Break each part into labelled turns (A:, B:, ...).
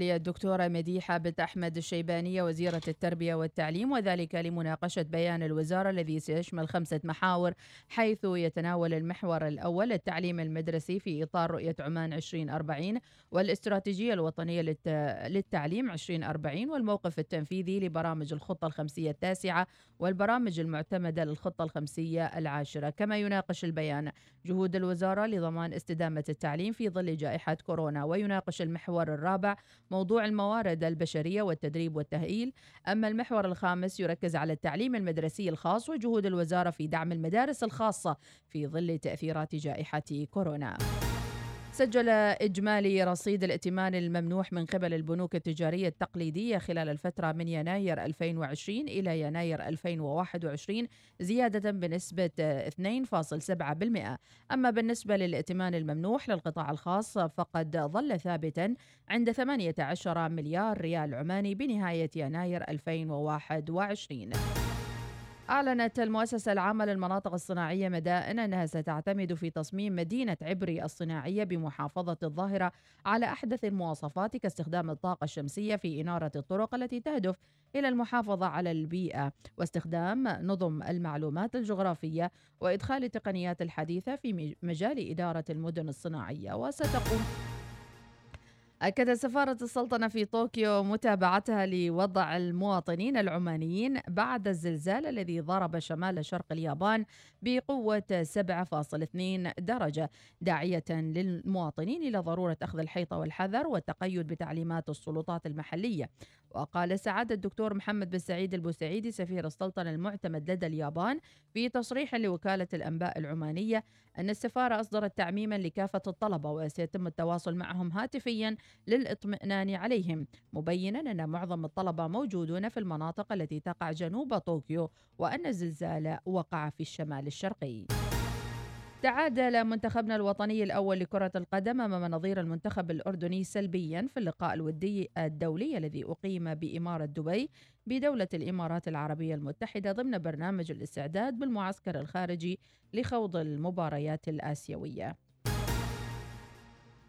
A: الدكتورة مديحة بنت أحمد الشيبانية وزيرة التربية والتعليم وذلك لمناقشة بيان الوزارة الذي سيشمل خمسة محاور حيث يتناول المحور الأول التعليم المدرسي في إطار رؤية عمان 2040 والاستراتيجية الوطنية للتعليم 2040 والموقف التنفيذي لبرامج الخطة الخمسية التاسعة والبرامج المعتمدة للخطة الخمسية العاشرة. كما يناقش البيان جهود الوزارة لضمان استدامة التعليم في ظل جائحة كورونا ويناقش المحور الرابع موضوع الموارد البشرية والتدريب والتأهيل أما المحور الخامس يركز على التعليم المدرسي الخاص وجهود الوزارة في دعم المدارس الخاصة في ظل تأثيرات جائحة كورونا. سجل إجمالي رصيد الائتمان الممنوح من قبل البنوك التجارية التقليدية خلال الفترة من يناير 2020 إلى يناير 2021 زيادة بنسبة 2.7% أما بالنسبة للائتمان الممنوح للقطاع الخاص فقد ظل ثابتا عند 18 مليار ريال عماني بنهاية يناير 2021 أعلنت المؤسسة العامة للمناطق الصناعية مدائن أنها ستعتمد في تصميم مدينة عبري الصناعية بمحافظة الظاهرة على أحدث المواصفات كاستخدام الطاقة الشمسية في إنارة الطرق التي تهدف إلى المحافظة على البيئة واستخدام نظم المعلومات الجغرافية وإدخال التقنيات الحديثة في مجال إدارة المدن الصناعية وستقوم أكدت سفارة السلطنة في طوكيو متابعتها لوضع المواطنين العمانيين بعد الزلزال الذي ضرب شمال شرق اليابان بقوة 7.2 درجة داعية للمواطنين إلى ضرورة أخذ الحيطة والحذر والتقيد بتعليمات السلطات المحلية. وقال سعادة الدكتور محمد بن سعيد البوسعيدي سفير السلطنة المعتمد لدى اليابان في تصريح لوكالة الأنباء العمانية أن السفارة أصدرت تعميما لكافة الطلبة وسيتم التواصل معهم هاتفيا للإطمئنان عليهم. مبينا أن معظم الطلبة موجودون في المناطق التي تقع جنوب طوكيو وأن الزلزال وقع في الشمال الشرقي. تعادل منتخبنا الوطني الأول لكرة القدم أمام نظير المنتخب الأردني سلبيا في اللقاء الودي الدولي الذي أقيم بإمارة دبي بدولة الإمارات العربية المتحدة ضمن برنامج الاستعداد بالمعسكر الخارجي لخوض المباريات الآسيوية.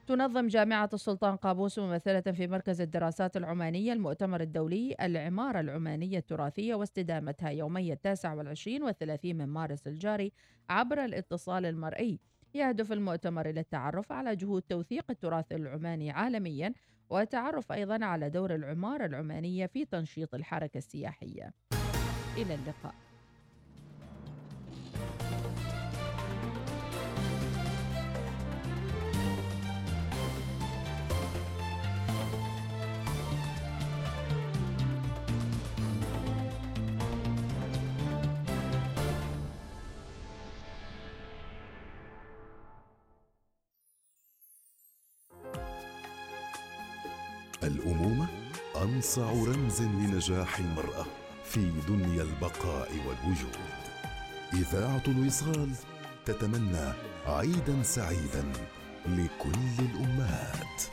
A: تنظم جامعة السلطان قابوس ممثلة في مركز الدراسات العمانية المؤتمر الدولي العمارة العمانية التراثية واستدامتها يومي التاسع والعشرين والثلاثين من مارس الجاري عبر الاتصال المرئي. يهدف المؤتمر إلى التعرف على جهود توثيق التراث العماني عالميا والتعرف أيضا على دور العمارة العمانية في تنشيط الحركة السياحية. إلى اللقاء.
B: أنصع رمز لنجاح المرأة في دنيا البقاء والوجود. إذاعة الوصال تتمنى عيدا سعيدا لكل الأمهات.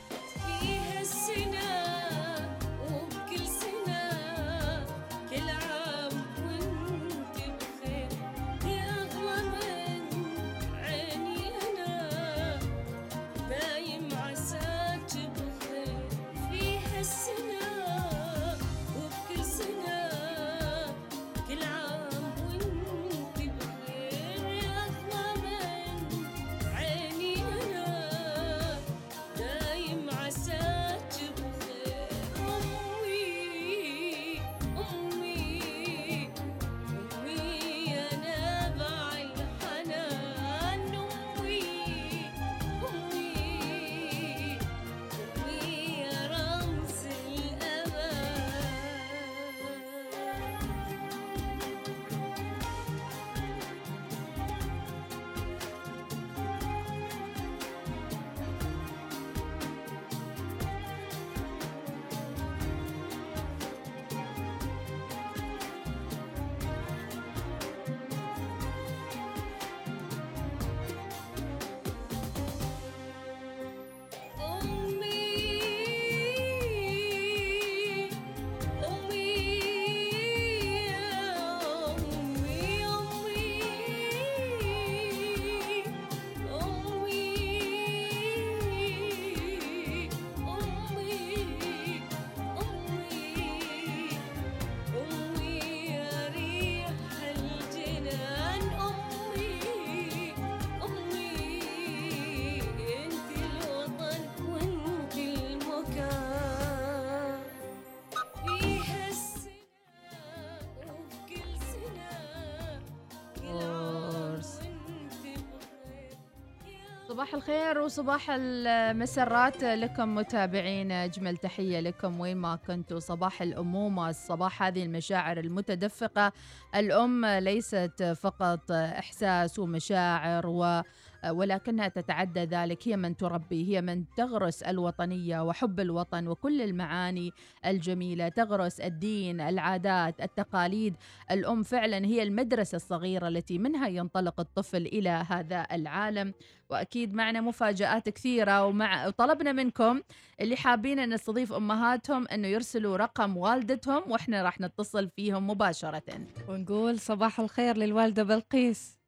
A: صباح الخير وصباح المسرات لكم متابعين. أجمل تحية لكم وين ما كنتوا. صباح الأمومة الصباح هذه المشاعر المتدفقة. الأم ليست فقط إحساس ومشاعر و ولكنها تتعدى ذلك. هي من تربي هي من تغرس الوطنية وحب الوطن وكل المعاني الجميلة تغرس الدين العادات التقاليد. الأم فعلا هي المدرسة الصغيرة التي منها ينطلق الطفل إلى هذا العالم. وأكيد معنا مفاجآت كثيرة ومع طلبنا منكم اللي حابين أن نستضيف أمهاتهم أنه يرسلوا رقم والدتهم وإحنا راح نتصل فيهم مباشرة.
C: ونقول صباح الخير للوالدة بلقيس.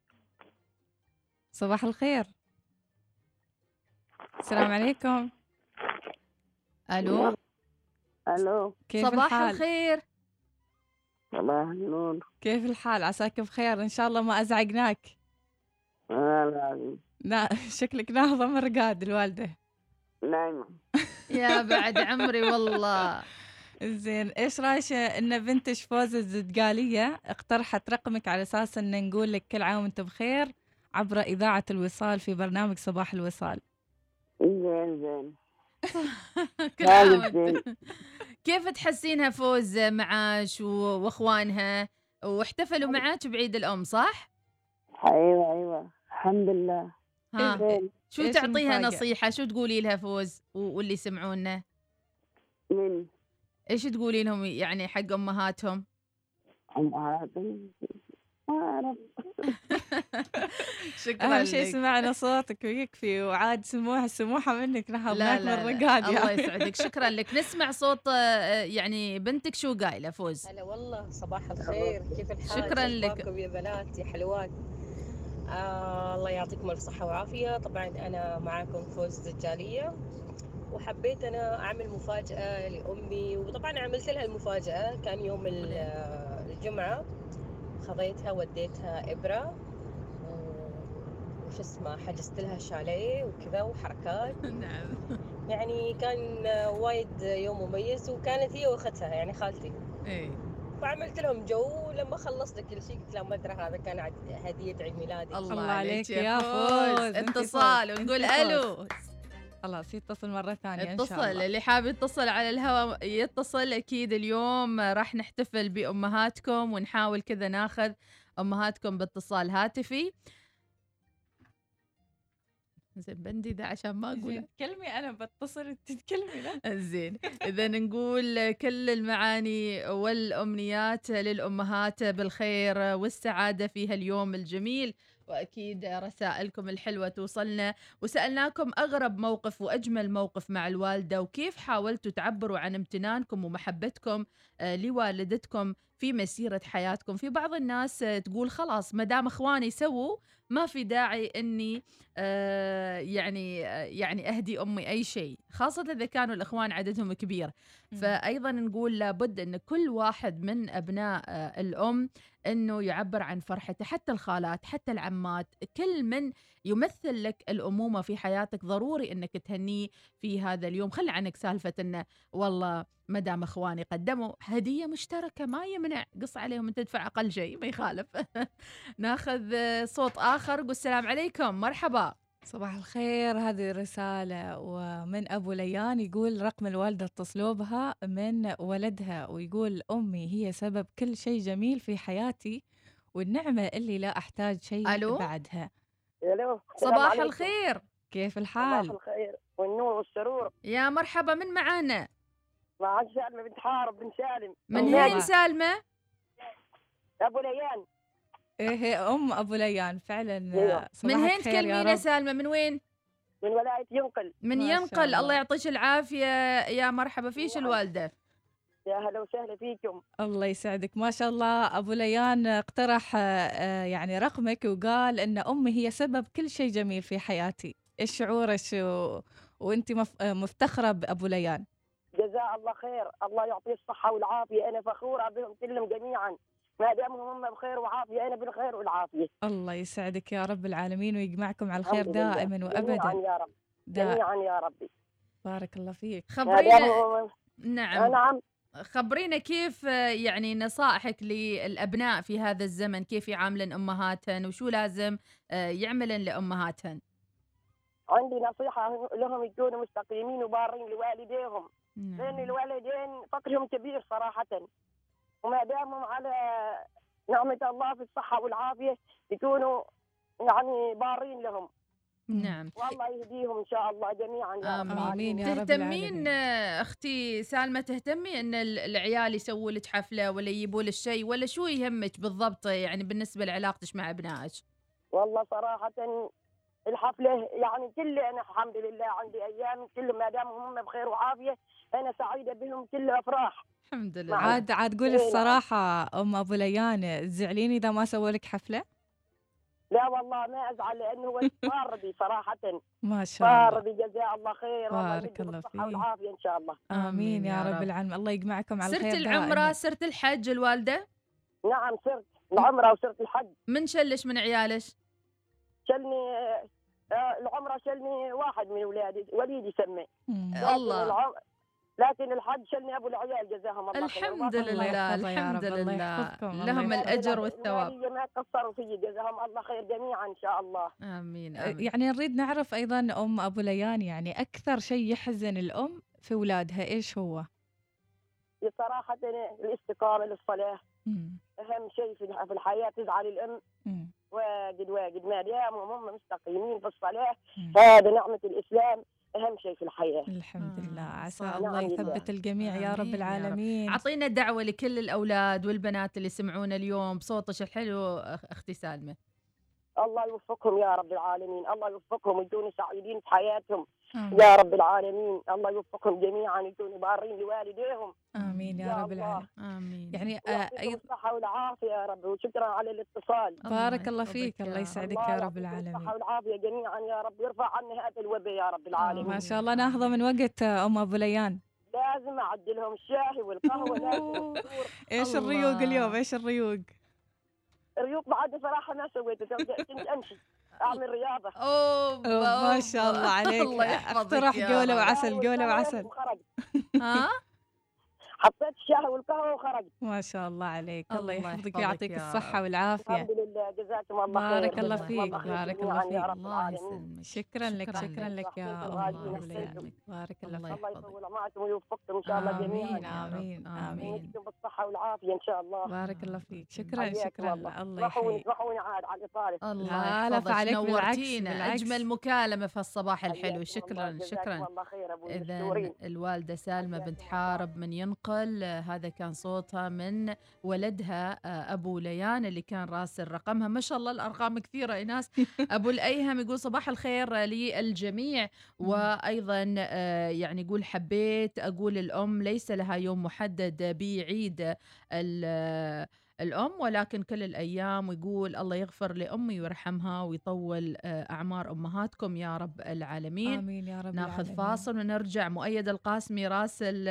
C: صباح الخير. السلام عليكم.
A: ألو؟
D: ألو.
C: كيف
A: صباح
C: الحال؟
A: الخير.
D: صباح النور
C: كيف الحال؟ عساك بخير. إن شاء الله ما
D: أزعجناك. لازم
C: لا شكلك ناهضه من رقاد الوالدة.
D: نايمة.
A: يا بعد عمري والله.
C: زين إيش رأيك إن بنتش فوز الزدقاليه اقترحت رقمك على أساس إن نقول لك كل عام وانت بخير. عبر إذاعة الوصال في برنامج صباح الوصال.
D: زين زين. زين.
A: كيف تحسينها فوز معاش وإخوانها؟ واحتفلوا معاك بعيد الأم صح؟
D: أيوه أيوه. الحمد لله.
A: ها.
D: زين؟
A: شو تعطيها؟ نصيحة؟ شو تقولي لها فوز واللي يسمعونا؟
D: من؟
A: إيش تقولي لهم يعني حق أمهاتهم؟
D: أمهاتهم؟ ما اعرف
A: شكرا
C: أهم شيء
A: لك.
C: سمعنا صوتك ويكفي وعاد سموحه سموحة منك
A: لا
C: نهضناك
A: لا,
C: من
A: لا.
C: رقاد
A: الله. يسعدك. شكرا لك. نسمع صوت آه، يعني بنتك شو قايلة فوز؟
E: هلا والله صباح الخير. كيف الحال؟
A: شكراً لك.
E: يا بنات يا حلوات آه الله يعطيكم ألف صحة وعافية. طبعا أنا معاكم فوز دجالية وحبيت أنا أعمل مفاجأة لأمي وطبعا عملت لها المفاجأة. كان يوم ال- خذيتها وديتها إبرة وش اسمه حجزت لها شاليه وكذا وحركات.
A: نعم.
E: يعني كان وايد يوم مميز وكانت هي وأختها يعني خالتي.
A: إيه.
E: فعملت لهم جو ولما خلصت كل شيء قلت لهم ما أدري هذا كان هدية عيد ميلادي.
A: الله
C: الله
A: عليك يا فوز.
C: فوز.
A: اتصال. ونقول. ألو
C: خلاص يتصل مرة ثانية إن
A: اتصل
C: شاء الله.
A: اللي حاب يتصل على الهواء يتصل أكيد اليوم راح نحتفل بأمهاتكم ونحاول كذا ناخذ أمهاتكم باتصال هاتفي. زين بندي ذا عشان ما أقول
C: زين، كلمي أنا بتصل أنت تتكلمي لا.
A: زين إذا نقول كل المعاني والأمنيات للأمهات بالخير والسعادة في هاليوم الجميل. وأكيد رسائلكم الحلوة توصلنا. وسألناكم أغرب موقف وأجمل موقف مع الوالدة وكيف حاولتوا تعبروا عن امتنانكم ومحبتكم آه، لوالدتكم في مسيرة حياتكم؟ في بعض الناس تقول خلاص ما دام إخواني سووا ما في داعي إني آه، يعني آه، يعني أهدي أمي أي شيء خاصة إذا كانوا الإخوان عددهم كبير. فايضا نقول لابد إن كل واحد من أبناء الأم إنه يعبر عن فرحته حتى الخالات حتى العمات كل من يمثل لك الأمومة في حياتك ضروري إنك تهنيه في هذا اليوم. خلي عنك سالفة إنه والله ما دام إخواني قدموا هدية مشتركة ما يمنع قص عليهم أنت تدفع أقل شيء ما يخالف. ناخذ صوت آخر قول السلام عليكم مرحبا.
C: صباح الخير. هذه رسالة ومن أبو ليان يقول رقم الوالدة اتصلوا بها من ولدها ويقول أمي هي سبب كل شيء جميل في حياتي والنعمة اللي لا أحتاج شيء
A: ألو؟
C: بعدها.
D: ألو السلام
A: صباح
D: عليكم.
A: الخير.
C: كيف
D: صباح
C: الحال؟
D: الخير. والنور والسرور.
A: يا مرحبا من معانا؟
D: مع سالمة بنت حارب بن سالم.
A: من
C: الله.
A: هين سالمة؟
D: أبو ليان.
C: إيه هي أم أبو ليان فعلا
D: أيوة.
A: من هين تكلمينا. سالمة من وين
D: من ولاية ينقل
A: من ينقل الله.
C: الله.
A: يعطيك العافية يا مرحبا فيش. الوالدة
D: يا هلا وسهلا فيكم
C: الله يسعدك ما شاء الله أبو ليان اقترح آه، يعني رقمك وقال أن أمي هي سبب كل شيء جميل في حياتي إيش شعورك و... وأنت مف... آه، مفتخرة بأبو ليان
D: جزاء الله خير الله يعطيه الصحة والعافية أنا فخورة بهم كلهم جميعا ما دامهم هم بخير وعافية أنا بالخير والعافية.
C: الله يسعدك يا رب العالمين ويجمعكم على الخير. دائما
D: جميعا
C: وابدا
D: يا رب. جميعا يا ربي.
C: بارك الله فيك.
A: خبرينا نعم.
D: نعم.
A: خبرينا كيف آه، يعني نصائحك للأبناء في هذا الزمن؟ كيف يعاملن امهاتهن وشو لازم آه، يعملن لامهاتهن
D: عندي نصيحة لهم يكونوا مستقيمين وبارين لوالديهم. لأن
A: نعم.
D: الوالدين فقرهم كبير صراحة. وما دامهم على نعمة الله في الصحة والعافية يكونوا يعني بارين لهم.
A: نعم.
D: والله يهديهم إن شاء الله جميعا. يا رب
A: آمين.
C: يا رب
A: تهتمين أختي سالمة تهتمي أن ال- العيال يسووا لك حفلة ولا يجيبوا لك شيء ولا شو يهمك بالضبط يعني بالنسبة لعلاقتك مع أبنائك؟
D: والله صراحة الحفلة يعني كل أنا الحمد لله عندي أيام كل ما دام هم بخير وعافية أنا سعيدة بهم كل أفراح.
A: الحمد لله
C: عاد عاد قول
D: إيه نعم.
C: الصراحة أم أبو ليان تزعلين إذا ما سووا لك حفلة؟
D: لا والله ما أزعل لأنه هو فارضي صراحة
C: ما شاء الله
D: فارضي جزاه الله خير
C: بارك الله
D: الصحة
C: فيك.
D: والعافية إن شاء الله
C: آمين يا رب العالمين الله يجمعكم على الخير
A: العمرة
C: دائماً.
A: صرت الحج الوالدة
D: نعم صرت العمرة وصرت الحج
A: من شلش من عيالش؟
D: شلني آه، العمرة شلني واحد من أولادي وليد يسمى
C: مم.
A: آه.
D: لكن
A: الله.
D: لكن الحج شلني أبو العيال جزاهم الله خير
A: الحمد لله الحمد لله لهم. الأجر والثواب
D: ما قصروا فيي جزاهم الله خير جميعا إن شاء الله
A: آمين آمين
C: يعني نريد نعرف أيضا أم أبو ليان يعني أكثر شيء يحزن الأم في أولادها إيش هو؟
D: صراحة الاستقامة للصلاة
C: مم.
D: أهم شيء في في الحياة تزعل الأم
C: مم.
D: واجد واجد ما داموا هم مستقيمين في الصلاة
C: مم.
D: هذا نعمة الإسلام أهم شيء في الحياة
C: الحمد
A: آه،
C: لله عسى. الله
D: لله.
C: يثبت الجميع يا رب
A: يا رب.
C: العالمين
A: أعطينا دعوه لكل الأولاد والبنات اللي يسمعونا اليوم بصوتك الحلو أختي سالمة
D: الله يوفقهم يا رب العالمين. الله يوفقهم يكونوا سعيدين في حياتهم.
C: آمين.
D: يا رب العالمين. الله يوفقهم جميعا يكونوا بارين لوالديهم.
C: آمين يا
D: يا
C: رب
D: الله.
C: العالمين.
A: آمين.
C: يعني آه،
D: ويعطيكم
C: أيضا
D: الصحة والعافية يا رب وشكرا على الاتصال.
C: بارك الله فيك
A: يا
C: الله
A: رب.
C: يسعدك يا رب العالمين.
D: الصحة والعافية جميعا يا رب. يرفع عنا هذا الوباء يا رب العالمين.
C: ما شاء الله. ناخذه من وقت آه، أم أبو ليان.
D: لازم أعدلهم الشاي لازم. الفطور.
A: إيش.
C: الريوق اليوم؟ إيش الريوق؟
D: الريوق بعد صراحة ما سويته كنت أمشي أعمل رياضة.
A: اوه
C: أوه، ما شاء الله عليك.
A: الله يحفظك
C: اقترح قوله. وعسل قوله
D: والقهوة
C: وعسل.
A: ها؟
D: حطيت الشاي والقهوة وخرج
C: ما شاء الله عليك. الله
A: الله
C: يحفظك
A: يحفظك
C: ويعطيك
A: رب.
C: والعافية.
D: الحمد لله. جزاكم الله خير.
C: بارك الله فيك، بارك الله
D: يا
C: فيك.
A: الله يسلمك
C: شكرا لك
A: شكراً
C: شكرا
A: لك.
C: يا
A: يسلمك.
C: بارك الله
A: الله
C: فيك.
D: الله
A: يحفظك.
D: يطول معكم ويوفقكم إن شاء الله جميعا.
C: آمين، آمين.
D: ويمسكم بالصحة والعافية إن شاء الله.
C: بارك الله فيك. شكرا شكرا.
D: الله
C: الله يحييك.
D: اسمحوني عاد على الإطالة
A: الله يحفظك.
C: بالعكس،
A: نورتينا. أجمل مكالمة في الصباح الحلو.
D: الله،
A: شكرا شكرا.
D: الله
A: الوالدة سالمة
D: حياكم
A: بنت
D: الله.
A: حارب من ينقل. آه، هذا كان صوتها من ولدها آه، أبو ليان اللي كان راسل رقمها ما شاء الله الأرقام كثيرة إيناس أبو الأيهم يقول صباح الخير للجميع. وأيضا آه، يعني يقول حبيت أقول الأم ليس لها يوم محدد بيعيد ال- الأم ولكن كل الأيام ويقول الله يغفر لأمي ويرحمها ويطول آه، أعمار أمهاتكم يا رب العالمين.
C: آمين يا رب
A: ناخذ
C: العالمين.
A: فاصل ونرجع. مؤيد القاسمي راسل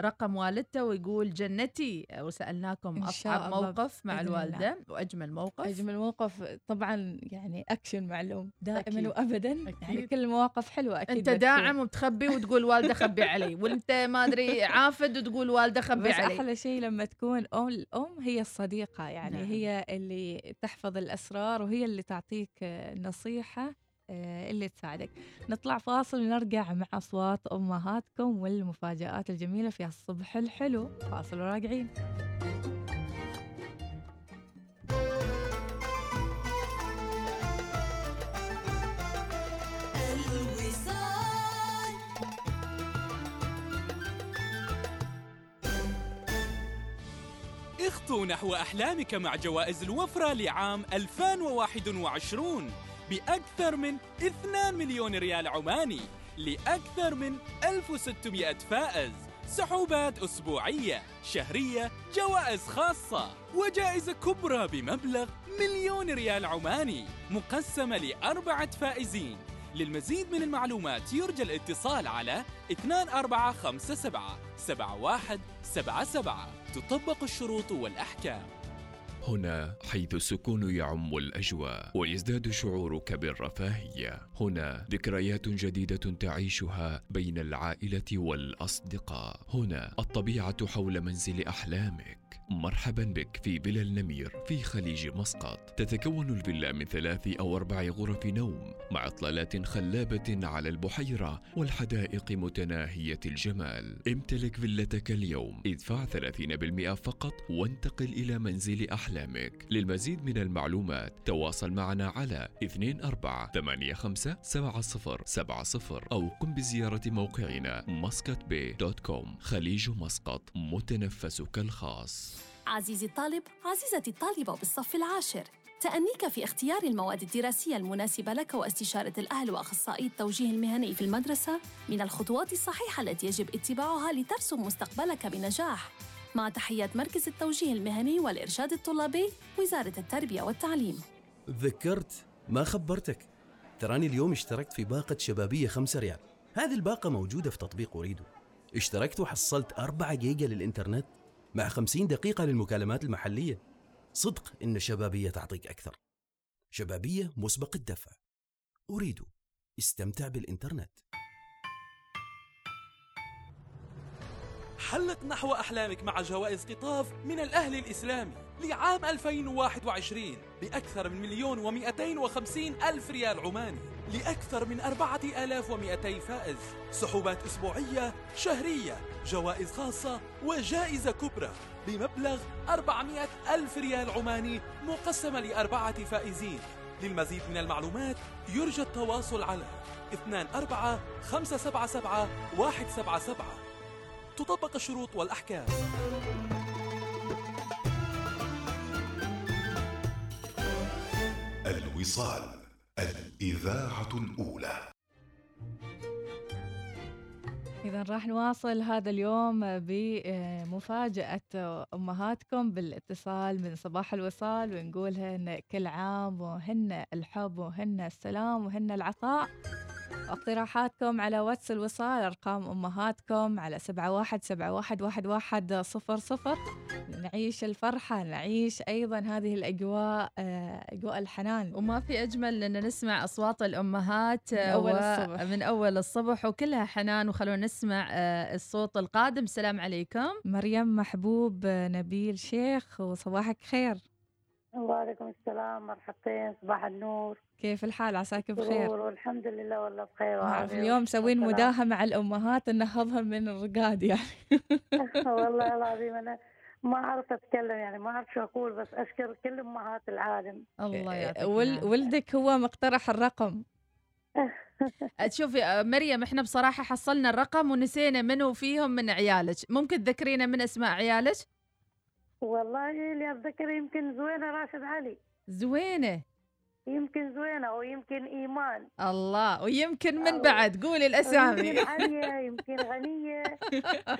A: رقم والدته ويقول جنتي أصعب
C: الله
A: موقف مع
C: بإذن الله.
A: وأجمل موقف
C: أجمل موقف طبعا يعني أكشن مع الام دائما
A: أكيد.
C: وابدا يعني
A: أكيد.
C: كل المواقف حلوة أكيد
A: أنت
C: بتكون.
A: داعم وتخبي وتقول والدة خبي علي وأنت ما أدري عافد وتقول والدة خبي
C: بس
A: علي
C: أحلى شيء لما تكون أم الام هي الصديقة يعني
A: نعم.
C: هي اللي تحفظ الأسرار وهي اللي تعطيك نصيحة اللي تساعدك. نطلع فاصل ونرجع مع أصوات أمهاتكم والمفاجآت الجميلة في الصبح الحلو. فاصل وراجعين.
F: اخطو نحو أحلامك مع جوائز الوفرة لعام 2021 بأكثر من 2 مليون ريال عماني لأكثر من 1600 فائز. سحوبات أسبوعية شهرية جوائز خاصة وجائزة كبرى بمبلغ مليون ريال عماني مقسمة لأربعة فائزين. للمزيد من المعلومات يرجى الاتصال على 2457 7177 تطبق الشروط والأحكام.
G: هنا حيث السكون يعم الأجواء ويزداد شعورك بالرفاهية. هنا ذكريات جديدة تعيشها بين العائلة والأصدقاء. هنا الطبيعة حول منزل أحلامك مرحبا بك في فيلا النمير في خليج مسقط. تتكون الفيلا من ثلاث أو أربع غرف نوم مع إطلالات خلابة على البحيرة والحدائق متناهية الجمال. امتلك فيلتك اليوم. ادفع 30% فقط وانتقل إلى منزل أحلامك. للمزيد من المعلومات تواصل معنا على 24857070 أو قم بزيارة موقعنا مسقط خليج مسقط متنفسك الخاص.
H: عزيزي الطالب عزيزتي الطالبة بالصف العاشر. تأنيك في اختيار المواد الدراسية المناسبة لك واستشارة الأهل وأخصائي التوجيه المهني في المدرسة. من الخطوات الصحيحة التي يجب اتباعها لترسم مستقبلك بنجاح. مع تحيات مركز التوجيه المهني والإرشاد الطلابي وزارة التربية والتعليم.
I: ذكرت ما خبرتك. تراني اليوم اشتركت في باقة شبابية خمسة ريال. هذه الباقة موجودة في تطبيق أريدو. اشتركت وحصلت أربعة جيجا للإنترنت مع خمسين دقيقة للمكالمات المحلية. صدق إن شبابية تعطيك أكثر. شبابية مسبق الدفع. أريد. استمتع بالإنترنت.
F: حلق نحو أحلامك مع جوائز قطاف من الأهل الإسلامي. لعام 2021 بأكثر من مليون ومئتين وخمسين ألف ريال عماني لأكثر من أربعة آلاف ومئتي فائز. سحوبات أسبوعية شهرية جوائز خاصة وجائزة كبرى بمبلغ 400 ألف ريال عماني مقسمة لأربعة فائزين. للمزيد من المعلومات يرجى التواصل على 24 577 177 تطبق الشروط والأحكام.
B: الوصال الإذاعة الأولى.
C: إذا راح نواصل هذا اليوم بمفاجأة أمهاتكم بالاتصال من صباح الوصال ونقولهن كل عام وهن الحب وهن السلام وهن العطاء. اقتراحاتكم على واتس الوصال أرقام أمهاتكم على سبعة واحد سبعة واحد واحد واحد صفر صفر. نعيش الفرحة نعيش أيضا هذه الأجواء آه، أجواء الحنان.
A: وما في أجمل أن نسمع أصوات الأمهات
C: من أول الصبح.
A: من أول الصبح وكلها حنان. وخلونا نسمع آه، الصوت القادم. السلام عليكم.
C: مريم محبوب آه، نبيل شيخ وصباحك خير.
J: وعليكم السلام مرحبتين صباح النور.
C: كيف الحال؟ عساك بخير.
J: والحمد لله والله بخير وعافية.
C: اليوم مسوين. مداهمة مع الأمهات نهضهم من الرقاد يعني.
J: والله العظيم أنا ما اعرف أتكلم يعني ما اعرف شو أقول بس أشكر كل أمهات العالم.
A: الله يعطيك
C: ول
A: العافية.
C: ولدك هو مقترح الرقم.
A: شوفي آه، مريم إحنا بصراحة حصلنا الرقم ونسينا منو فيهم من عيالك. ممكن تذكرينا من أسماء عيالك؟
J: والله اللي اتذكر يمكن زوينة راشد علي.
A: زوينة؟
J: يمكن زوينة أو يمكن إيمان.
A: الله ويمكن من
J: الله.
A: بعد قولي الأسامي.
J: يمكن عليا يمكن غنية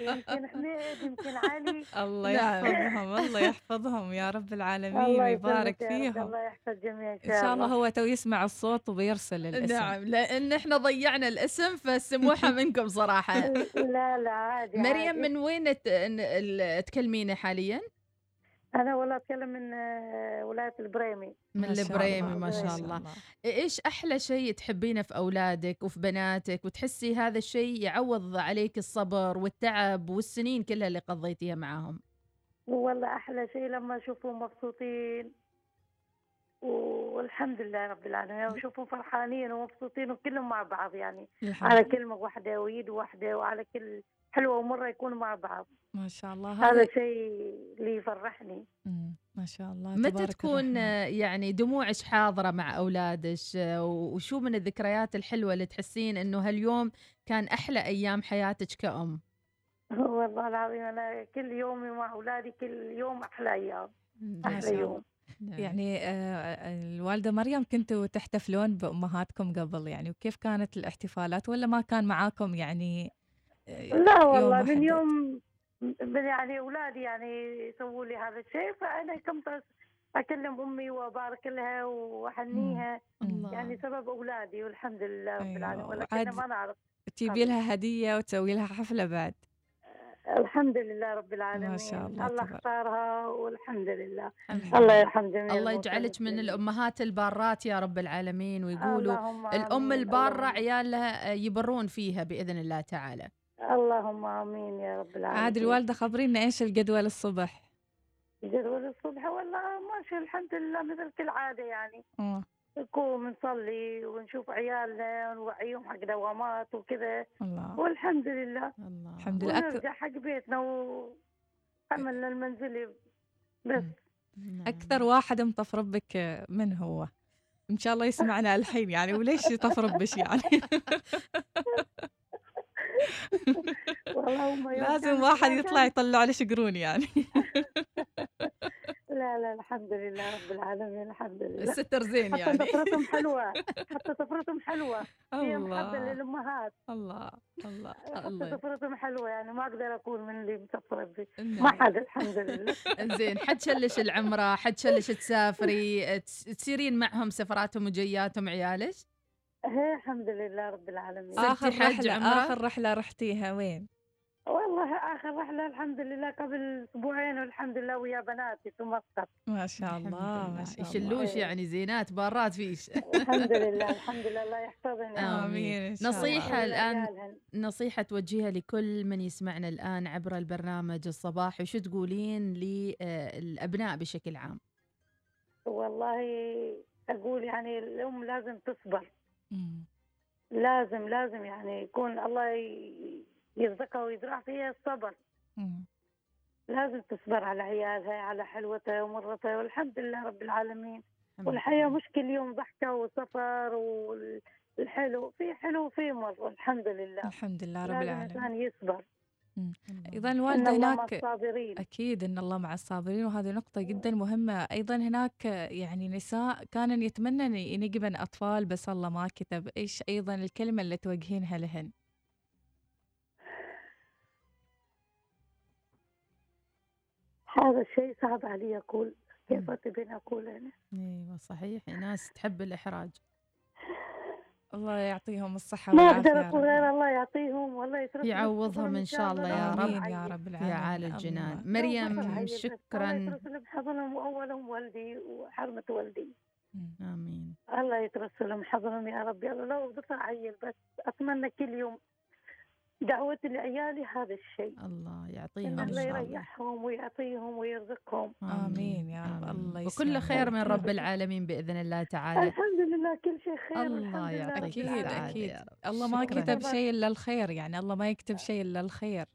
J: يمكن حميد يمكن علي.
C: الله. يحفظهم الله يحفظهم يا رب العالمين
J: الله
C: ويبارك فيهم.
J: الله يحفظ جميع ان
C: إن شاء الله هو تو يسمع الصوت وبيرسل الاسم.
A: نعم لأن إحنا ضيعنا الاسم فالسموحة منكم صراحة.
J: لا لا عادي
A: مريم
J: عادي.
A: من وين تكلميني حاليا؟
J: أنا والله أتكلم من آه، ولاية البريمي.
A: من البريمي ما شاء الله. إيش أحلى شيء تحبينه في أولادك وفي بناتك؟ وتحسي هذا الشيء يعوض عليك الصبر والتعب والسنين كلها اللي قضيتيها معاهم؟
J: والله أحلى شيء لما أشوفهم مبسوطين. والحمد لله رب العالمين. لما اشوفهم فرحانين ومبسوطين وكلهم مع بعض يعني
C: الحمد
J: على كلمة واحدة ويد واحدة وعلى كل حلوة ومرة يكونوا مع بعض.
C: ما شاء الله.
J: هذا
C: هذا
J: شيء اللي يفرحني.
C: ما شاء الله.
A: متى
C: تبارك
A: تكون
C: الرحمن.
A: آه، يعني دموعك حاضرة مع أولادك؟ وشو من الذكريات الحلوة اللي تحسين إنه هاليوم كان أحلى أيام حياتك كأم؟
J: والله العظيم أنا كل يومي مع أولادي كل يوم أحلى
C: شاء الله.
J: يوم
A: نعم.
C: يعني آه، الوالدة مريم كنتوا تحتفلون بأمهاتكم قبل يعني وكيف كانت الاحتفالات ولا ما كان معاكم يعني آه،
J: لا والله من؟ يوم من يعني اولادي يعني يسووا لي هذا الشيء فأنا كنت أكلم أمي وأبارك لها وأحنيها
C: الله.
J: يعني سبب أولادي والحمد لله رب
C: أيوة،
J: العالمين ولكن ما نعرف
C: تجيبي لها هدية وتسوي لها حفلة بعد
J: الحمد لله رب العالمين
C: ما شاء الله
J: الله
C: تبارك.
J: اختارها والحمد لله
C: الحمد
J: الله
C: لله.
J: يرحم جميع
A: الله يجعلك من. الأمهات البارات يا رب العالمين ويقولوا الأم.
J: البارة
A: عيالها يبرون فيها بإذن الله تعالى
J: اللهم آمين يا رب العالمين
C: عاد الوالدة خبرينا إيش الجدول الصبح
J: جدول الصبح والله ماشي الحمد لله مثل كل عادة يعني
C: آه.
J: نقوم نصلي ونشوف عيالنا ونوعيهم حق دوامات وكذا.
C: الله.
J: والحمد لله.
A: الله.
C: الحمد لله.
J: ونرجع حق بيتنا وعملنا المنزلي. بس.
C: أكثر واحد مطف ربك من هو؟ إن شاء الله يسمعنا الحين يعني وليش يطف ربش يعني؟ لازم واحد يطلع يطلع له شقرون يعني.
J: لا لا الحمد لله رب العالمين الحمد لله.
A: الستر زين
J: حتى
A: يعني.
J: طفرتهم حلوة حتى طفرتهم حلوة. فيها محبة
C: الله
J: للأمهات.
C: الله الله
J: حتى
A: الله.
J: طفرتهم حلوة يعني ما أقدر أكون من اللي مطفرة بي. ما
C: نعم.
J: حد الحمد لله.
A: زين حد شلش العمرة؟ حد شلش تسافري؟ تس- تسيرين معهم سفراتهم وجياتهم عيالك
J: هي الحمد لله رب العالمين.
C: آخر رحلة؟ آخر رحلة رحتيها وين؟
J: والله آخر رحلة الحمد لله قبل أسبوعين والحمد لله ويا بناتي في مسقط
C: ما شاء الله ما. شاء الله.
A: يشلوش يعني؟ زينات بارات فيش.
J: الحمد لله الحمد لله الله يحفظهم يا رب.
C: آمين إن شاء
A: الآن
J: عيالهن.
A: نصيحة توجهها لكل من يسمعنا الآن عبر البرنامج الصباحي وشو تقولين للأبناء بشكل عام؟
J: والله أقول يعني الأم لازم تصبر.
C: مم.
J: لازم لازم يعني يكون الله ي- يرزقها ويزرع فيها الصبر.
C: مم.
J: لازم تصبر على عيالها على حلوتها ومرتها والحمد لله رب العالمين.
A: الحمد
J: والحياة. مش كل يوم ضحكة وسفر والحلو في حلو وفي مر والحمد لله.
C: الحمد لله رب العالمين.
J: الإنسان يصبر. الله مع
C: هناك أكيد إن الله مع الصابرين وهذه نقطة جدا مهمة. أيضا هناك يعني نساء كانن يتمنن ينجبن أطفال بس الله ما كتب. إيش أيضا الكلمة اللي توجهينها لهن؟
J: هذا الشيء صعب علي أقول كيف أتبين أقول أنا؟
A: إيوه صحيح ناس تحب الإحراج.
C: الله يعطيهم الصحة
J: ما أقدر
C: يا
J: أقول غير الله يعطيهم والله يترك
A: يعوضهم إن شاء الله يا رب.
C: آمين يا رب
A: يا
C: العالمين.
A: عالي الجنان.
C: الله.
A: مريم
J: الله
A: شكرا.
J: يترسل بحضنهم وأولهم والدي وحرمة والدي.
A: آمين.
J: الله يترسلهم حضنهم يا رب. يلا لو بطلع عيل بس. أتمنى كل يوم دعوتي لعيالي هذا الشيء.
A: الله يعطيهم إن
J: الله يريحهم ويعطيهم ويرزقهم.
C: آمين. يا رب. الله
A: وكل خير من. رب العالمين بإذن الله تعالى.
J: الحمد لله كل شيء خير.
A: الله يعطيك
C: أكيد أكيد. الله ما. كتب شيء إلا الخير يعني الله ما يكتب شيء إلا الخير.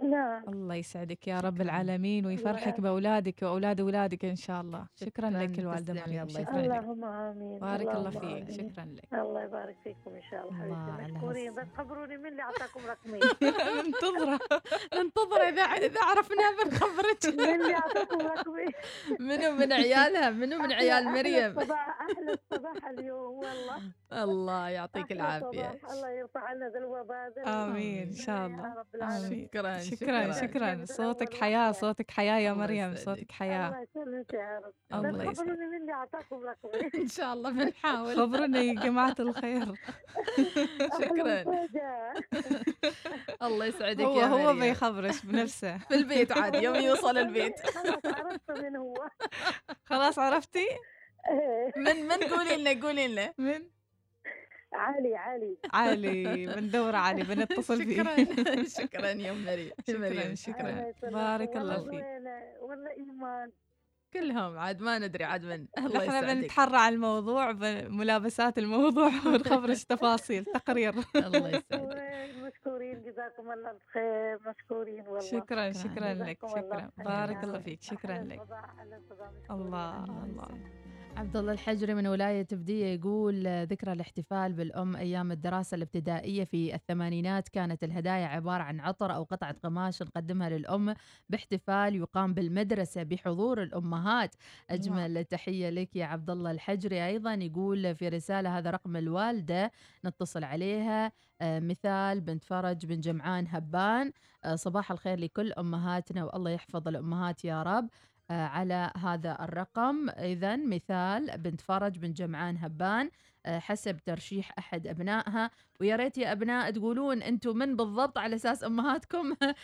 J: نعم.
C: الله يسعدك يا رب. العالمين ويفرحك بأولادك وأولاد أولادك إن شاء الله. شكرا. لك
A: شكراً،
C: الوالدة
A: تسلمي،
C: مريم
A: الله
C: شكرا
A: يسعدك.
C: لك.
J: اللهم آمين.
C: بارك الله فيك.
J: آمين.
C: شكرا لك.
J: الله يبارك فيكم إن شاء الله
A: الله
J: حبيبتي. مشكورين. بس خبروني من اللي أعطاكم رقمي؟
C: ننتظره.
A: ننتظر إذا إذا عرفنا بنخبرك
J: من اللي أعطاكم رقمي؟
A: منو من عيالها؟ منو من عيال مريم؟
J: أحلى الصباح اليوم والله.
A: الله يعطيك
J: صباح. الله يرفع عنا ذا الوباء ذا
C: آمين. إن شاء
J: يا
C: الله.
J: رب العالمين.
A: شكرا.
C: شكرا شكرا. صوتك حياة صوتك حياة يا مريم. صوتك حياة.
J: الله يسلمك يا رب.
C: الله يسعدك.
J: خبروني من اللي أعطاكم رقمي.
A: إن شاء الله بنحاول.
C: خبرنا يا جماعة الخير.
A: شكراً. الله يسعدك
C: هو
A: يا
C: هو بيخبرش بنفسه.
A: في البيت عاد يوم يوصل البيت.
J: خلاص عرفت من هو.
C: خلاص عرفتي؟
J: إيه.
A: من من قولي لنا قولي لنا.
C: من؟
J: علي علي
C: علي بندور علي بنتصل فيه
A: شكرا شكرا يا مريم
C: شكراً،
A: مريم
C: شكراً.
J: الله يسلمك.
C: بارك الله فيك.
J: والله إيمان.
A: كلهم عاد ما ندري عاد من الله إحنا
C: بنتحرى على الموضوع بملابسات الموضوع ونخبرش تفاصيل تقرير.
A: الله يسعدك.
J: مشكورين جزاكم الله الخير مشكورين والله.
C: شكرا شكرا لك شكرا. بارك الله فيك شكرا لك. الله الله
A: عبد الله الحجري من ولاية بدية يقول ذكرى الاحتفال بالأم أيام الدراسة الابتدائية في الثمانينات كانت الهدايا عبارة عن عطر أو قطعة قماش نقدمها للأم باحتفال يقام بالمدرسة بحضور الأمهات. أجمل تحية لك يا عبد الله الحجري. أيضا يقول في رسالة هذا رقم الوالدة نتصل عليها آه، مثال بنت فرج بن جمعان هبان آه، صباح الخير لكل أمهاتنا والله يحفظ الأمهات يا رب. على هذا الرقم. إذا مثال بنت فرج بن جمعان هبان آه، حسب ترشيح أحد أبنائها. ويا ريت يا أبناء تقولون أنتم من بالضبط على أساس أمهاتكم. آه،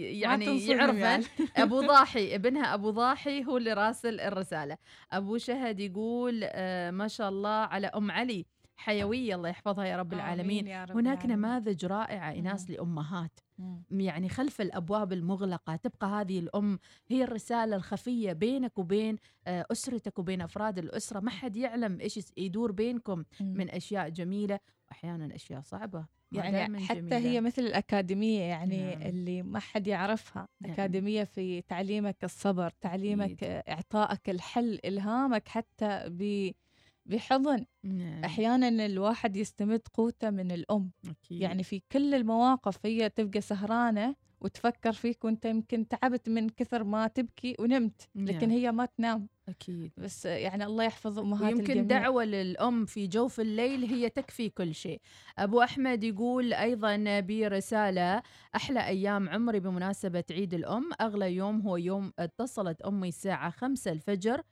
A: يعني يعرفن
C: يعني.
A: أبو ضاحي ابنها أبو ضاحي هو اللي راسل الرسالة. أبو شهد يقول آه، ما شاء الله على أم علي. حيوية الله يحفظها يا رب العالمين
C: يا رب
A: هناك
C: العالمين.
A: نماذج رائعة إناس لأمهات
C: مم.
A: يعني خلف الأبواب المغلقة تبقى هذه الأم هي الرسالة الخفية بينك وبين آه، أسرتك وبين أفراد الأسرة ما حد يعلم إيش يدور بينكم. من أشياء جميلة واحيانا أشياء صعبة
C: يعني حتى
A: جميلة.
C: هي مثل الأكاديمية يعني
A: نعم.
C: اللي ما حد يعرفها
A: نعم.
C: أكاديمية في تعليمك الصبر تعليمك. آه، إعطائك الحل إلهامك حتى ب بحضن.
A: نعم.
C: أحيانا الواحد يستمد قوته من الأم.
A: أكيد.
C: يعني في كل المواقف هي تبقى سهرانة وتفكر فيك وأنت يمكن تعبت من كثر ما تبكي ونمت لكن
A: نعم.
C: هي ما تنام.
A: أكيد.
C: بس يعني الله يحفظ أمهات
A: ويمكن
C: الجميع.
A: دعوة للأم في جوف الليل هي تكفي كل شيء. أبو أحمد يقول أيضا برسالة أحلى أيام عمري بمناسبة عيد الأم. أغلى يوم هو يوم اتصلت أمي الساعة خمسة الفجر.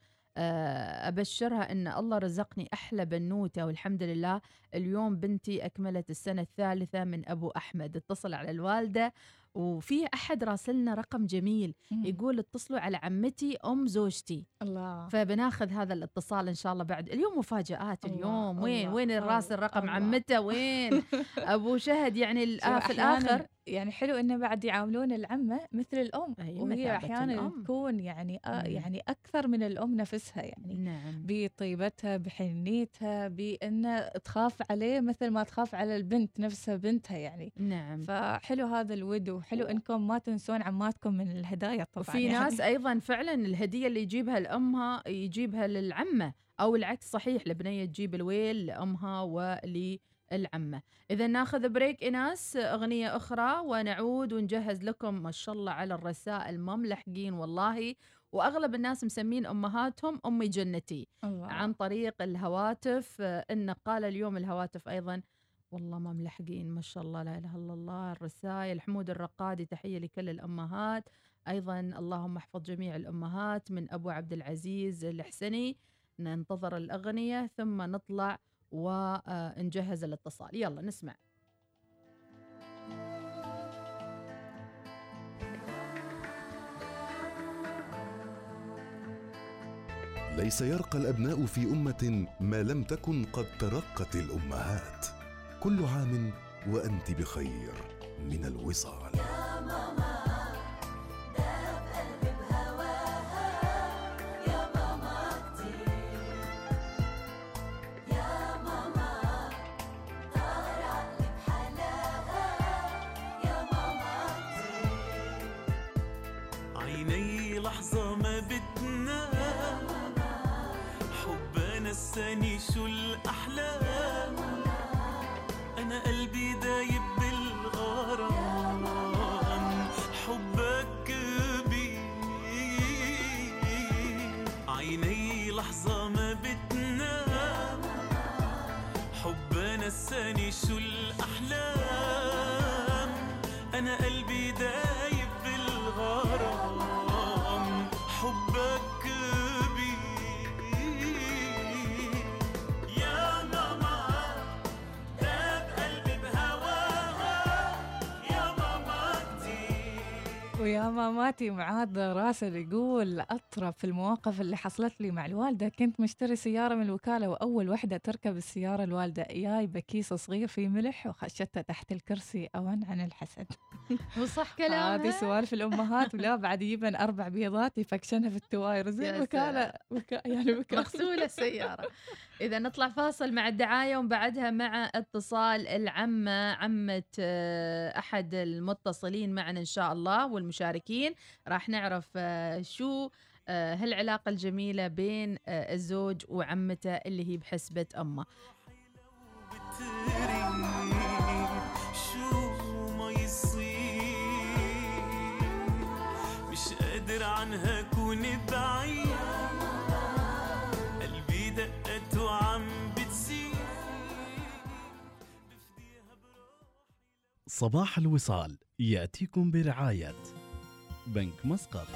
A: أبشرها أن الله رزقني أحلى بنوتة والحمد لله اليوم بنتي أكملت السنة الثالثة من أبو أحمد. اتصل على الوالدة وفي أحد راسلنا رقم جميل. يقول اتصلوا على عمتي أم زوجتي.
C: الله.
A: فبناخذ هذا الاتصال إن شاء الله بعد. اليوم مفاجآت
C: الله،
A: اليوم. وين؟
C: الله،
A: وين الراسل
C: الله،
A: رقم
C: الله.
A: عمته؟ وين؟ أبو شهد يعني في الآخر.
C: يعني حلو إنه بعد يعاملون العمة مثل
A: الأم.
C: وهي
A: أحيانا.
C: تكون يعني آه. يعني أكثر من الأم نفسها يعني.
A: نعم.
C: بطيبتها بحنيتها بإن تخاف عليه مثل ما تخاف على البنت نفسها بنتها يعني.
A: نعم.
C: فحلو هذا الود وحلو إنكم ما تنسون عماتكم من الهدايا طبعا
A: وفي
C: يعني.
A: ناس أيضا فعلا الهدية اللي يجيبها لأمها يجيبها للعمة أو العكس صحيح البنيه تجيب الويل لأمها وللعمة إذا ناخذ بريك ايناس أغنية أخرى ونعود ونجهز لكم ما شاء الله على الرسائل ما ملحقين والله وأغلب الناس مسمين أمهاتهم أمي جنتي
C: الله.
A: عن طريق الهواتف إن قال اليوم الهواتف أيضا والله ما ملحقين ما شاء الله لا إله إلا الله الرسائل حمود الرقادي تحية لكل الأمهات أيضا اللهم احفظ جميع الأمهات من أبو عبد العزيز الحسني ننتظر الأغنية ثم نطلع ونجهز الاتصال. يلا نسمع.
B: ليس يرقى الأبناء في أمة ما لم تكن قد ترقت الأمهات. كل عام وأنت بخير من الوصال.
K: عيني أنا قلبي دايب بالغرام حبك كبير عيني لحظة ما بتنام حب نساني
C: ويا ماماتي معاذ راسل يقول أطرف المواقف اللي حصلت لي مع الوالدة. كنت مشتري سيارة من الوكالة وأول وحدة تركب السيارة الوالدة. جايبة كيس صغير فيه ملح وخشتها تحت الكرسي. أون عن الحسد.
A: وصح
C: هذه
A: كلامها.
C: سوالف الأمهات ولا بعد يجيبن أربع بيضات يفكشنها في التواير. زي الوكالة وكا يعني وكالة.
A: مغسولة السيارة. إذا نطلع فاصل مع الدعاية وبعدها مع اتصال العمة عمة آه، أحد المتصلين معنا إن شاء الله والمشاركين. راح نعرف آه، شو آه، هالعلاقة الجميلة بين الزوج وعمته اللي هي بحسبة أمه.
K: مش قادر عنها كون
L: صباح الوصال يأتيكم برعاية بنك مسقط.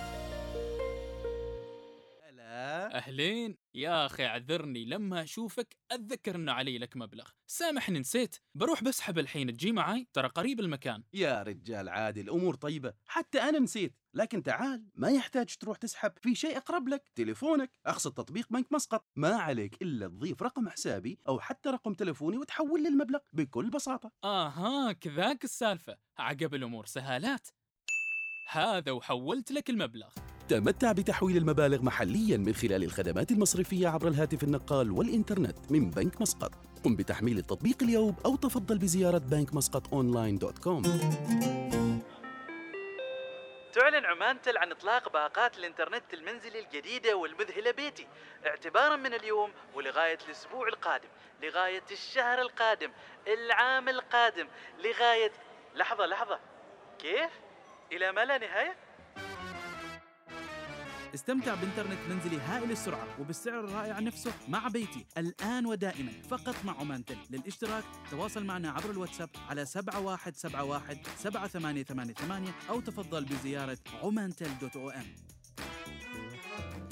I: هلا.
F: أهلين. يا أخي اعذرني لما أشوفك أتذكر إنه علي لك مبلغ. سامحني نسيت. بروح بسحب الحين تجي معاي؟ ترى قريب المكان.
I: يا رجال عادي الأمور طيبة. حتى أنا نسيت. لكن تعال ما يحتاج تروح تسحب في شيء أقرب لك تليفونك أقصد تطبيق بنك مسقط. ما عليك إلا تضيف رقم حسابي أو حتى رقم تليفوني وتحول لي المبلغ بكل بساطة.
F: آها كذاك السالفة. عقب الأمور سهالات. هذا وحولت لك المبلغ.
I: تمتع بتحويل المبالغ محليا من خلال الخدمات المصرفية عبر الهاتف النقال والإنترنت من بنك مسقط. قم بتحميل التطبيق اليوم أو تفضل بزيارة بنك مسقط online dot com.
M: تعلن عمانتل عن إطلاق باقات الإنترنت المنزلي الجديدة والمذهلة بيتي اعتبارا من اليوم ولغاية الأسبوع القادم لغاية الشهر القادم العام القادم لغاية لحظة لحظة كيف؟ إلى ما لا نهاية؟
N: استمتع بإنترنت منزلي هائل السرعة وبالسعر الرائع نفسه مع بيتي. الآن ودائما فقط مع عمانتل للاشتراك تواصل معنا عبر الواتساب على 7171 7888 أو تفضل بزيارة عمانتل دوت أو إم.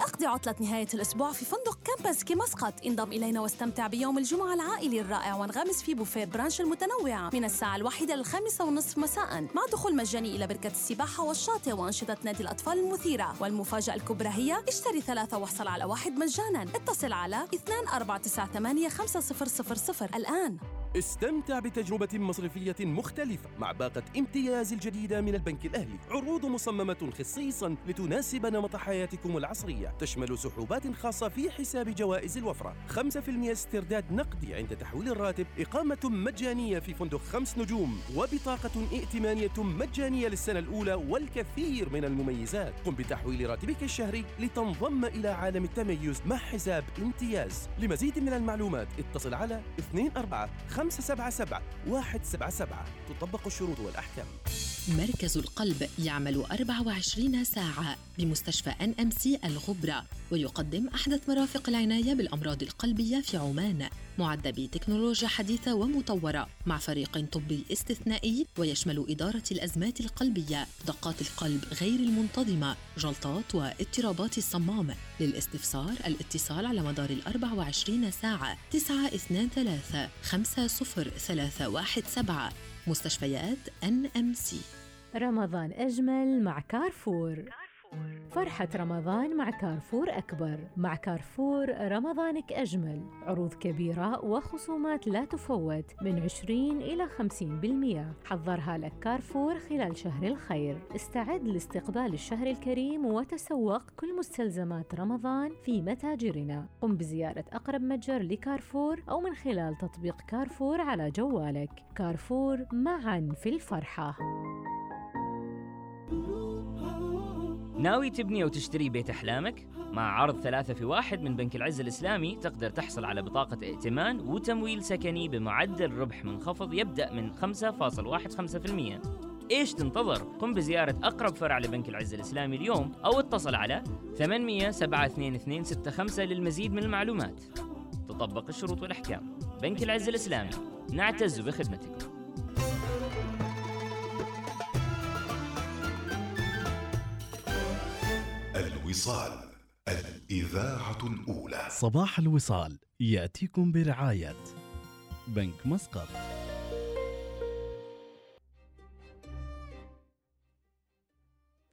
H: أقضي عطلة نهاية الأسبوع في فندق كمبينسكي مسقط انضم إلينا واستمتع بيوم الجمعة العائلي الرائع وانغمس في بوفيه brunch المتنوعة. من الساعة الواحدة للخامسة والنصف مساء. مع دخول مجاني إلى بركة السباحة والشاطئ وأنشطة نادي الأطفال المثيرة. والمفاجأة الكبرى هي اشتري ثلاثة واحصل على واحد مجانا. اتصل على 2498 5000 الآن.
I: استمتع بتجربة مصرفية مختلفة مع باقة امتياز الجديدة من البنك الأهلي. عروض مصممة خصيصا لتناسب نمط حياتكم العصرية. تشمل سحوبات خاصة في حساب جوائز الوفرة. 5% استرداد نقدي عند تحويل الراتب. إقامة مجانية في فندق خمس نجوم. وبطاقة ائتمانية مجانية للسنة الأولى والكثير من المميزات. قم بتحويل راتبك الشهري لتنضم إلى عالم التميز مع حساب امتياز. لمزيد من المعلومات اتصل على 24 577 177 تطبق الشروط والأحكام.
O: مركز القلب يعمل 24 ساعة بمستشفى ان ام سي الغبرة ويقدم أحدث مرافق العناية بالأمراض القلبية في عمان. معد بتكنولوجيا حديثة ومطورة مع فريق طبي استثنائي ويشمل إدارة الأزمات القلبية دقات القلب غير المنتظمة جلطات واضطرابات الصمام. للاستفسار الاتصال على مدار ال 24 ساعة 923 50317 مستشفيات NMC
P: رمضان أجمل مع كارفور. فرحة رمضان مع كارفور أكبر. مع كارفور رمضانك أجمل. عروض كبيرة وخصومات لا تفوت من 20 إلى 50% حضرها لك كارفور خلال شهر الخير. استعد لاستقبال الشهر الكريم وتسوق كل مستلزمات رمضان في متاجرنا. قم بزيارة أقرب متجر لكارفور أو من خلال تطبيق كارفور على جوالك. كارفور معا في الفرحة.
Q: ناوي تبني أو تشتري بيت أحلامك؟ مع عرض ثلاثة في واحد من بنك العز الإسلامي تقدر تحصل على بطاقة ائتمان وتمويل سكني بمعدل ربح منخفض يبدأ من 5.15% إيش تنتظر؟ قم بزيارة أقرب فرع لبنك العز الإسلامي اليوم أو اتصل على 800 722 65 للمزيد من المعلومات. تطبق الشروط والأحكام. بنك العز الإسلامي. نعتز بخدمتك.
B: الوصال الإذاعة الأولى.
L: صباح الوصال يأتيكم برعاية بنك مسقط.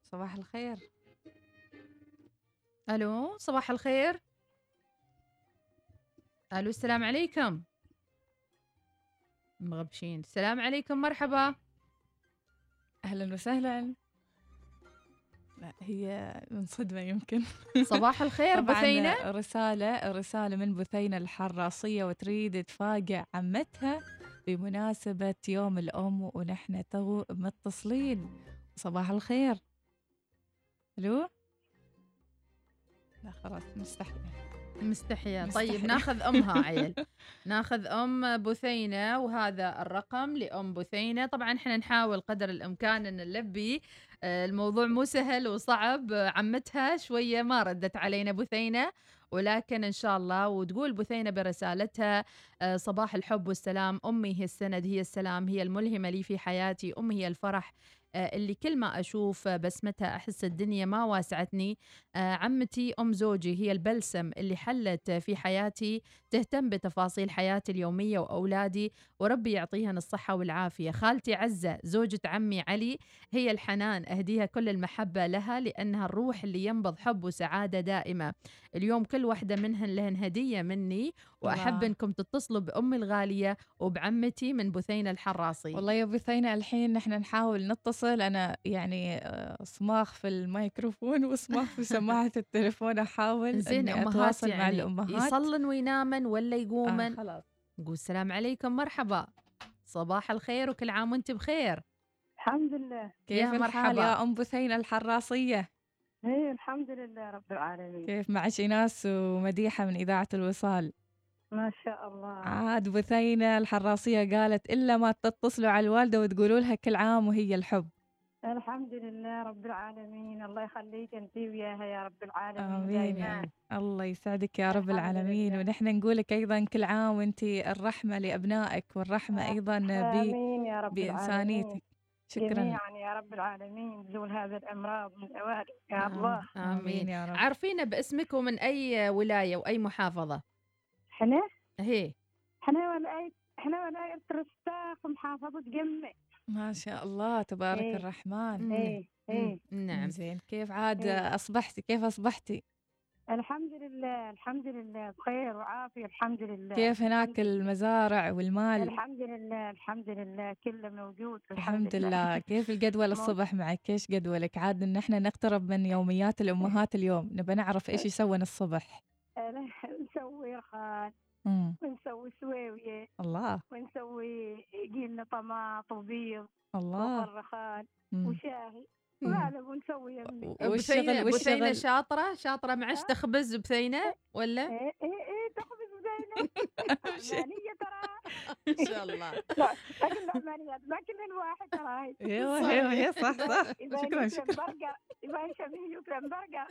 C: صباح الخير.
A: ألو صباح الخير. ألو السلام عليكم. مغبشين. السلام عليكم مرحبا.
C: أهلا وسهلا. لا هي من صدمة يمكن.
A: صباح الخير بثينة.
C: رسالة رسالة من بثينة الحراصية وتريد تفاجئ عمتها بمناسبة يوم الأم ونحن تو متصلين. صباح الخير. ألو؟ لا خلاص مستحيل.
A: مستحية. طيب. ناخذ أمها عيل. ناخذ أم بثينة وهذا الرقم لأم بثينة. طبعا إحنا نحاول قدر الإمكان أن نلبي آه، الموضوع مو سهل وصعب. عمتها شوية ما ردت علينا بثينة ولكن إن شاء الله وتقول بثينة برسالتها آه، صباح الحب والسلام. أمي هي السند هي السلام هي الملهمة لي في حياتي. أمي هي الفرح اللي كل ما أشوف بسمتها أحس الدنيا ما واسعتني. آه، عمتي أم زوجي هي البلسم اللي حلت في حياتي تهتم بتفاصيل حياتي اليومية وأولادي وربي يعطيهن الصحة والعافية. خالتي عزة زوجة عمي علي هي الحنان أهديها كل المحبة لها لأنها الروح اللي ينبض حب وسعادة دائمة. اليوم كل واحدة منهن لهن هدية مني وأحب
C: الله.
A: أنكم تتصلوا بأمي الغالية وبعمتي من بثينة الحراصي
C: والله يا بثينة الحين نحن نحاول نتصل أنا يعني آه، صماخ في الميكروفون وصماخ في سماعة التليفون أحاول
A: زين أمهات
C: أتواصل مع
A: يعني
C: الأمهات.
A: يصلن وينامن ولا يقومن؟
C: آه خلاص.
A: نقول السلام عليكم مرحبا. صباح الخير وكل عام وأنت بخير.
R: الحمد لله.
C: كيف
A: يا
C: الحال
A: مرحبا.
C: يا أم بثينة الحراصية
R: إيه الحمد لله رب العالمين.
C: كيف معك إيناس ومديحة من إذاعة الوصال؟
R: ما شاء الله.
C: عاد بثينة الحراصية قالت إلا ما تتصلوا على الوالدة وتقولوا لها كل عام وهي الحب.
R: الحمد لله رب العالمين. الله يخليك أنت وياها يا رب العالمين
C: آمين
R: دايماً.
C: الله يسعدك يا رب العالمين
R: لله.
C: ونحن نقول لك أيضا كل عام وأنت الرحمة لأبنائك والرحمة أيضا ب...
R: آمين يا رب
C: بإنسانيتك.
R: العالمين.
C: شكرا.
R: جميعا يا رب العالمين. زول هذا الأمراض من اوائل يا الله.
A: آمين
C: يا رب.
A: عرفينا باسمك ومن أي ولاية وأي محافظة؟
R: إحنا
A: هي
R: إحنا ولاية إحنا ولاية رستاق محافظة جمة.
C: ما شاء الله تبارك
R: إيه.
C: الرحمن.
R: إيه إيه.
A: نعم
C: زين. كيف عاد
R: إيه.
C: أصبحتي؟ كيف أصبحتي؟
R: الحمد لله الحمد لله. بخير وعافية الحمد لله.
C: كيف هناك
R: الحمد لله.
C: المزارع والمال؟
R: الحمد لله الحمد لله. كله موجود
C: الحمد لله. كيف الجدول الصبح معك؟ إيش جدولك؟ عاد إن إحنا نقترب من يوميات الأمهات اليوم. نبى نعرف إيش يسوون الصبح.
R: نسوي رخان. ونسوي سويوية
C: الله.
R: ونسوي قيلنا طماط وبيض
C: الله.
R: وفرخان
C: مم.
R: وشاهي. ونسوي يمي
C: والشغل
A: بثينة بثينة
C: والشغل.
A: شاطرة شاطرة معش تخبز بثينة ولا؟
R: إيه إيه إيه تخبز زينة عمانية ترى.
A: إن شاء الله.
R: لا لكن ما كل الواحد ترى هاي.
C: أيوه أيوه صح صح. شكرا شكرا.
R: برجر يبان شبيه يوكلن برجر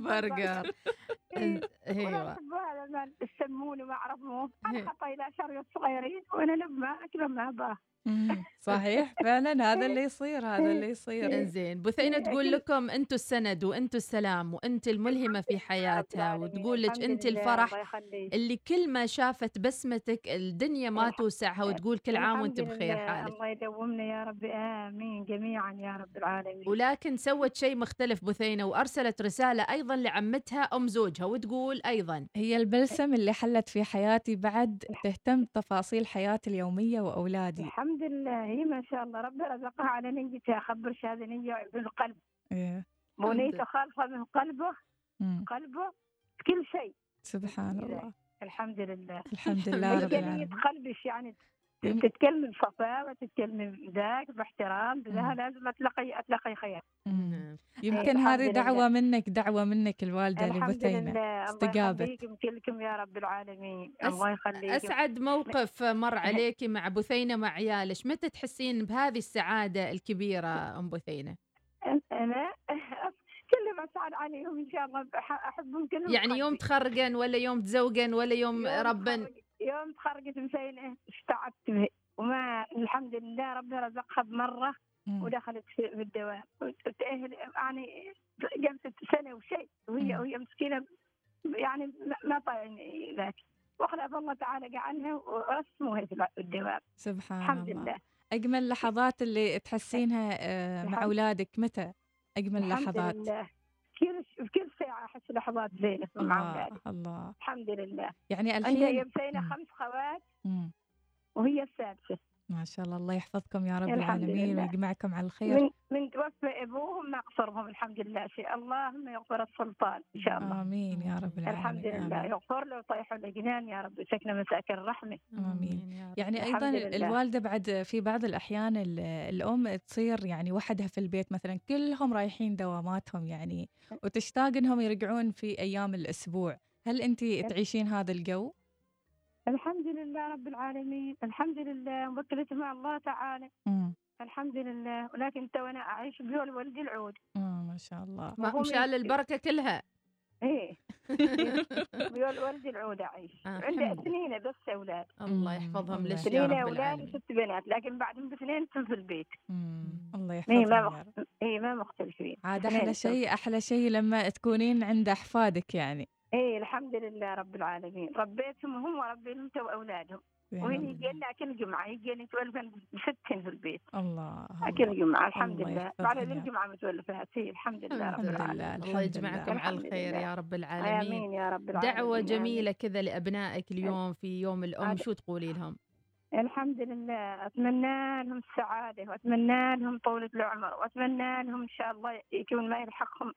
R: ما أحب البرجر.
A: برجر
R: إيه. أيوه. وما اعرفه
A: إيه.
R: أنا حطي له شر الصغيرين وأنا لما اكله ما اباه
C: مم. صحيح فعلا هذا اللي يصير هذا اللي يصير.
A: إنزين. بثينة
R: إيه،
A: تقول. لكم أنتم السند وأنتم السلام وانت الملهمة في حياتها وتقول لك انت الفرح
R: الله يخليك.
A: اللي كل ما شافت بسمتك الدنيا ما توسعها وتقول كل عام
R: وأنت
A: بخير حالك.
R: الله يدومنا يا رب. آمين. جميعا يا رب العالمين.
A: ولكن سوت شيء مختلف بثينة وأرسلت رسالة أيضا لعمتها أم زوجها وتقول أيضا.
C: هي البلسم اللي حلت في حياتي بعد تهتم بتفاصيل حياتي اليومية وأولادي.
R: الحمد لله. هي ما شاء الله ربي رزقها على نيتها. خبر شهادة نية بالقلب
C: إيه.
R: ونيته خالصة من قلبه.
C: مم.
R: قلبه. كل شيء.
C: سبحان الله.
R: الحمد لله.
C: الحمد لله رب العالمين.
R: قلبش يعني
C: يم-
R: تتكلم صفاء وتتكلم ذاك باحترام
C: مم.
R: لازم اتلقي اتلقي خير
C: مم. يمكن هذه
R: لله.
C: دعوة منك دعوة منك الوالدة
R: الحمد
C: لبثينة
R: لله. الله
C: استجابت.
R: يخليكم كلكم يا رب العالمين.
A: أس-
R: الله يخليكم.
A: أسعد موقف مر عليك مع بثينة مع عيالش متى تحسين بهذه السعادة الكبيرة أم بثينة
R: أنا اسعد عليهم ان شاء الله احبهم كلهم
A: يعني يوم. تخرجن ولا يوم تزوجن ولا يوم
R: يوم
A: ربن؟
R: يوم تخرجت مسينة استعدت به وما الحمد لله ربي رزقها بمرة
C: مم.
R: ودخلت في الدوام وتأهل يعني جلست سنة وشيء وهي. وهي مسكينة يعني ما- طايعني ذاك. وخلاف الله تعالى قعنها ورسموها في الدوام
C: سبحان
R: الحمد
C: الله.
R: لله.
C: أجمل لحظات اللي تحسينها آه، مع
R: الحمد-
C: أولادك متى؟ أجمل
R: الحمد
C: لحظات
R: لله. كل في كل ساعة أحس لحظات زينة مع أولادي
C: الله
R: الحمد لله
C: يعني الحين
R: يبسينة
C: مم.
R: خمس خوات. وهي السادسة
C: ما شاء الله الله يحفظكم يا رب العالمين
R: لله.
C: ويجمعكم على الخير
R: من من توفى ابوهم ما قصرهم الحمد لله شيء اللهم يغفر السلطان إن شاء الله
C: آمين يا رب العالمين
R: الحمد لله. يغفر له ويطيحوا الجنان يا رب سكن مساكن الرحمة
C: آمين يعني
R: لله.
C: الوالدة بعد في بعض الأحيان ال- الأم تصير يعني وحدها في البيت مثلا كلهم رايحين دواماتهم يعني وتشتاق إنهم يرجعون في أيام الأسبوع هل أنت تعيشين هذا الجو؟
R: الحمد لله رب العالمين. الحمد لله. موكلت مع الله تعالى.
C: مم.
R: الحمد لله. ولكن تو أنا أعيش بيول ولدي العود.
C: ما شاء الله.
A: ما
R: يمكن-
A: البركة كلها.
R: إيه. بيقول ولدي العود أعيش.
A: آه،
R: عندي اثنين بس أولاد
A: الله يحفظهم لك يا
R: اثنين
A: رب أولاد
R: وست بنات. لكن بعدهم باثنين في البيت.
C: الله
R: إيه
C: يحفظهم.
R: إيه ما مختلفين.
C: عاد
R: أحلى.
C: شيء أحلى شيء لما تكونين عند أحفادك يعني.
R: إيه الحمد لله رب العالمين ربيتهم هم وربيهم تو اولادهم
C: يا
R: وهي
C: رب.
R: يجي لنا كل جمعة يجي لي تولفن بستين في البيت
C: الله
R: كل جمعة الحمد لله بعد
C: يا رب.
R: الجمعة متولفات هي الحمد لله رب
A: الحمد لله
R: العالمين
A: الله يجمعكم على الخير
R: لله.
A: يا رب العالمين
R: آمين يا رب العالمين
A: دعوة
R: آمين.
A: جميلة كذا لأبنائك اليوم في يوم الأم شو تقولي لهم؟
R: الحمد لله أتمنى لهم السعادة وأتمنى لهم طولة العمر وأتمنى لهم إن شاء الله يكون ما يلحقهم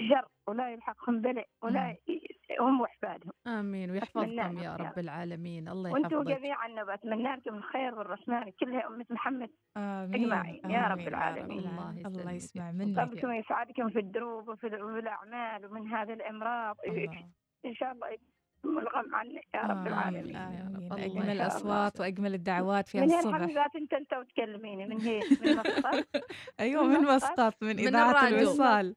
R: شر ولا يلحقهم بلاء ولا ي- هم واحفادهم
A: آمين
R: أتمنى
A: ويحفظكم يا رب. العالمين. الله
R: وأنتم
A: يحفظك.
R: جميعا بتمنى لكم الخير والرحمن كلها أمة محمد.
C: آمين
R: إجمعين يا رب العالمين.
C: الله الله يسمع منك.
R: ربكم يسعدكم في الدروب وفي ال- وفي الأعمال ومن هذه الأمراض. إن شاء الله يكون الغم عنك يا رب العالمين.
C: آمين
R: الله
C: أجمل
R: يا رب.
C: الأصوات وأجمل الدعوات في
R: من هي
C: الصبح
R: الحمزات أنت أنت وتكلميني من هي من مسقط
C: أيوه من مسقط من
R: من إذاعة.
C: الوصال. ال-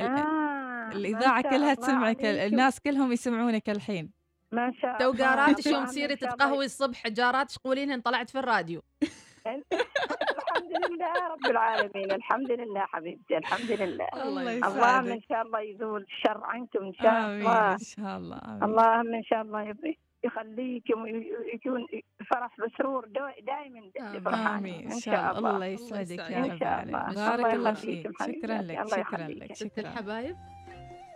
R: آه شاء
C: كلها تسمعك
R: عليكم.
C: الناس كلهم يسمعونك الحين.
R: ما شاء
A: تو
R: الله.
A: قاراتش يوم تصيري تتقهوي الصبح جاراتش تقولين طلعت في الراديو.
R: الحمد لله رب العالمين. الحمد لله حبيبتي الحمد لله.
C: الله
R: اللهم ان
C: يسعدك.
R: شاء الله يزول الشر عنكم إن شاء
C: آمين
R: الله.
C: إن شاء الله
R: اللهم إن شاء الله يب- يخليكم ويكون فرح بسرور دائما
C: آمين. إن شاء الله. الله يسعدك يا
R: إن
C: رب
R: شاء الله.
C: العالمين.
R: الله.
C: بارك الله فيك. شكرا. لك شكرا
R: يخليك.
C: لك.
A: ست
C: شكرا.
A: الحبايب.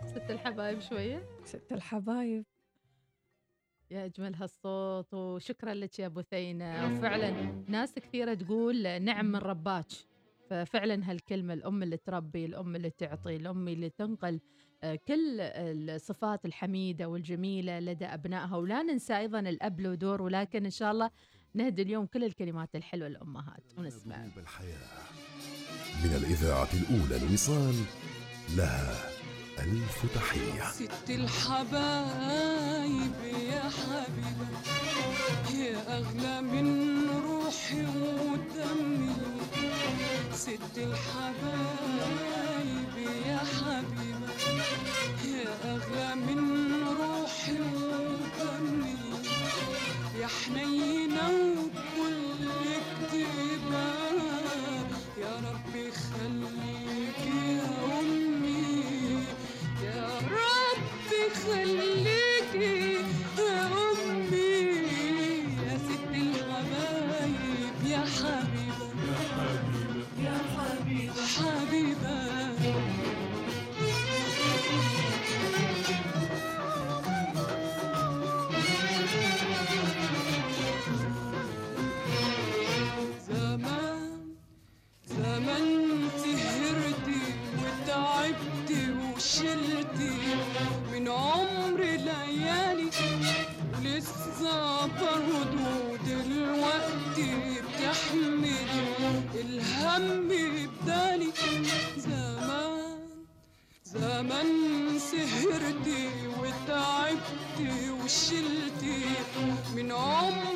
A: ست الحبايب شوية.
C: ست الحبايب.
A: يا أجمل هالصوت وشكرا لك يا بثينة وفعلا ناس كثيرة تقول نعم من رباك. ففعلا هالكلمة الأم اللي تربي الأم اللي تعطي الأم اللي تنقل. آه، كل الصفات الحميدة والجميلة لدى أبنائها ولا ننسى أيضا الأب له دور ولكن إن شاء الله نهدي اليوم كل الكلمات الحلوة للأمهات ونسمع.
B: من الإذاعة الأولى الوصال لها ألف تحية.
S: ست الحبايب يا حبيبة يا أغلى من روحي ودمي. ست الحبايب يا حبيبة يا أغلى من روحي ودمي يا حنينة وكل كتيبة يا ربي خليك وتعبتي وشلتي من عمري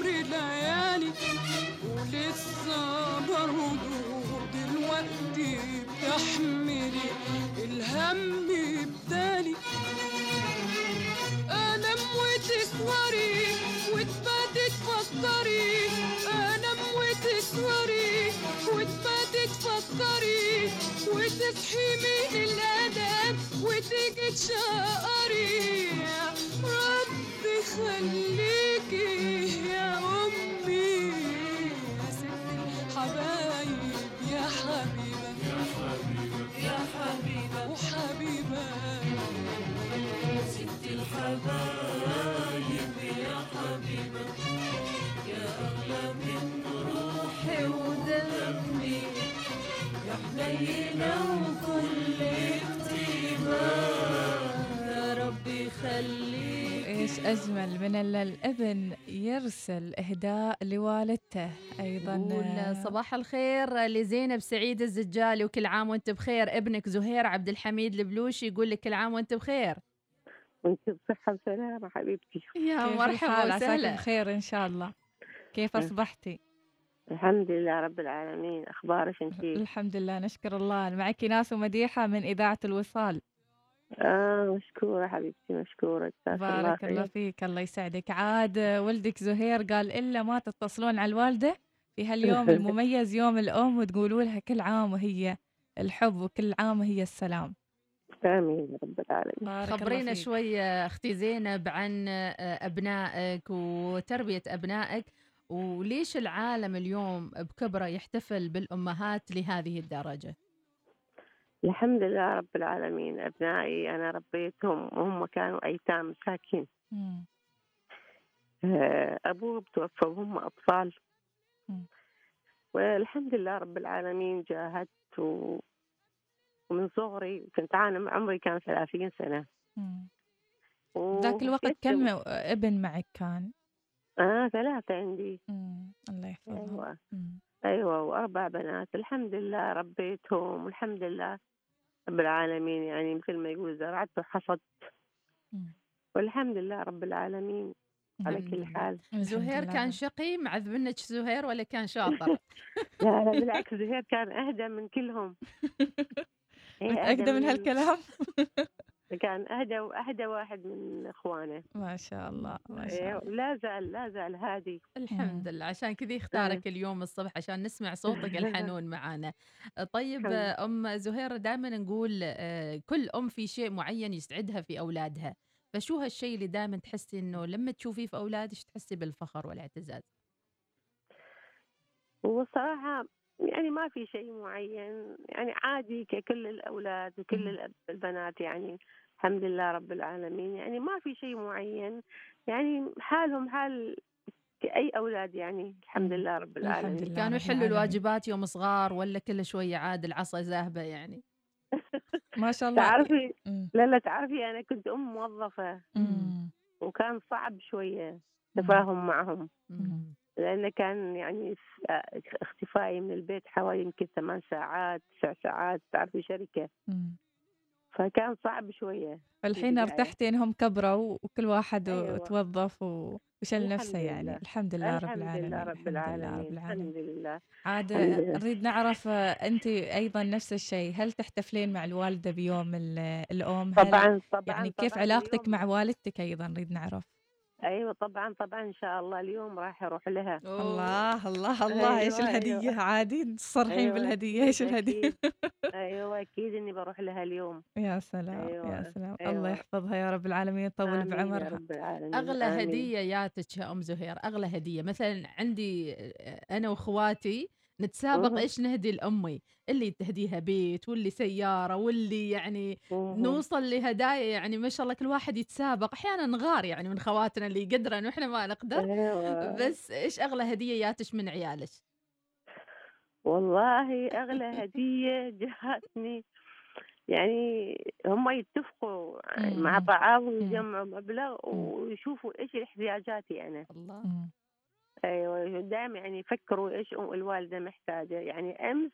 C: الابن يرسل إهداء لوالدته أيضا.
A: يقول صباح الخير لزينب سعيد الزجالي وكل عام وأنت بخير. ابنك زهير عبد الحميد البلوشي يقول لك كل عام وأنت بخير.
T: وأنت بصحة وسلامة حبيبتي.
A: يا مرحبا وسهلا.
C: بخير إن شاء الله. كيف أصبحتي؟
T: الحمد لله رب العالمين. أخبارك أنت؟
C: الحمد لله نشكر الله. معك ناس ومديحة من إذاعة الوصال.
T: آه مشكورة حبيبتي مشكورة الله
C: بارك الله فيك الله يسعدك. عاد ولدك زهير قال إلا ما تتصلون على الوالدة؟ في هاليوم المميز يوم الأم وتقولوا لها كل عام وهي الحب وكل عام وهي السلام.
T: آمين يا رب العالمين.
A: خبرينا. شوي أختي زينب عن أبنائك وتربية أبنائك وليش العالم اليوم بكبرة يحتفل بالأمهات لهذه الدرجة؟
T: الحمد لله رب العالمين أبنائي أنا ربيتهم وهم كانوا أيتام مساكين. آه، أبوه توفى وهم أطفال
C: مم.
T: والحمد لله رب العالمين جاهدت و... ومن صغري كنت أنا عمري كان 30 سنة
C: ذاك الوقت كم ابن معك كان؟
T: آه ثلاثة عندي
C: مم. الله يحفظهم
T: أيوة
C: مم.
T: أيوة وأربع بنات الحمد لله ربيتهم والحمد لله رب العالمين يعني مثل ما يقول زرعت وحصدت
C: مم.
T: والحمد لله رب العالمين على كل. حال
A: زهير
C: لله.
A: كان شقي معذب منك زهير ولا كان شاطر
T: لا لا بالعكس زهير كان أهدى من كلهم
C: متأكدة من- هالكلام؟
T: كان أهدى وأهدى واحد من إخوانه.
C: ما شاء الله ما شاء
T: إيه،
C: الله.
T: لا زال لا زال هادي.
A: الحمد لله. عشان كذا
T: إيه.
A: اختارك اليوم الصبح عشان نسمع صوتك الحنون معانا. طيب أم زهير دائما نقول آه، كل أم في شيء معين يسعدها في أولادها. فشو هالشيء اللي دائما تحسي إنه لما تشوفيه في أولادك تحسي بالفخر والاعتزاز؟
T: والصراحة يعني ما في شيء معين يعني عادي ككل الأولاد وكل البنات يعني الحمد لله رب العالمين. يعني ما في شيء معين يعني حالهم حال كأي أولاد يعني الحمد لله رب العالمين.
C: لله
A: كانوا يحلوا. الواجبات يوم صغار ولا كل شوية عاد العصا ذاهبة يعني.
C: ما شاء الله.
T: تعرفي. لا لا تعرفي أنا كنت أم موظفة
C: مم.
T: وكان صعب شوية تفاهم معهم. لأن كان يعني اختفائي من البيت حوالي يمكن ثمان ساعات تسع ساعات تعرفي شركة
C: مم.
T: فكان صعب شوية
C: فالحين
T: البداية.
C: ارتحتي إنهم كبروا وكل واحد
T: أيوة.
C: توظف و- وشل نفسه يعني
T: لله.
C: الحمد لله رب العالمين الحمد لله رب
T: العالمين الحمد لله
C: عاد. نريد نعرف أنت أيضا نفس الشيء هل تحتفلين مع الوالدة بيوم ال- الأم
T: طبعا طبعا
C: يعني كيف
T: طبعاً
C: علاقتك مع والدتك أيضا نريد نعرف
T: أيوه طبعا طبعا إن شاء الله اليوم راح أروح لها.
C: الله الله الله. إيش
T: أيوة،
C: الهدية؟
T: أيوة.
C: عادي تصرحين
T: أيوة،
C: بالهدية.
T: إيش
C: الهدية؟
T: أيوه أكيد إني بروح لها اليوم.
C: يا سلام يا
T: أيوة،
C: سلام. الله
T: أيوة.
C: يحفظها يا رب العالمين
T: يا
C: بعمرها.
T: رب العالمين
A: أغلى
T: آمين.
A: هدية ياتك يا أم زهير أغلى هدية. مثلا عندي أنا وإخواتي نتسابق
T: مهم.
A: إيش نهدي لأمي اللي تهديها بيت واللي سيارة واللي يعني
T: مهم.
A: نوصل لهدايا يعني ما شاء الله كل واحد يتسابق أحيانا نغار يعني من خواتنا اللي يقدرن وإحنا ما نقدر
T: أيوة.
A: بس إيش أغلى هدية ياتش من عيالك
T: والله أغلى هدية جاتني يعني هم يتفقوا مع
C: مم.
T: بعض. ويجمعوا مبلغ ويشوفوا إيش احتياجاتي أنا
A: الله.
T: أيوه دائما يعني يفكروا إيش الوالدة محتاجة. يعني أمس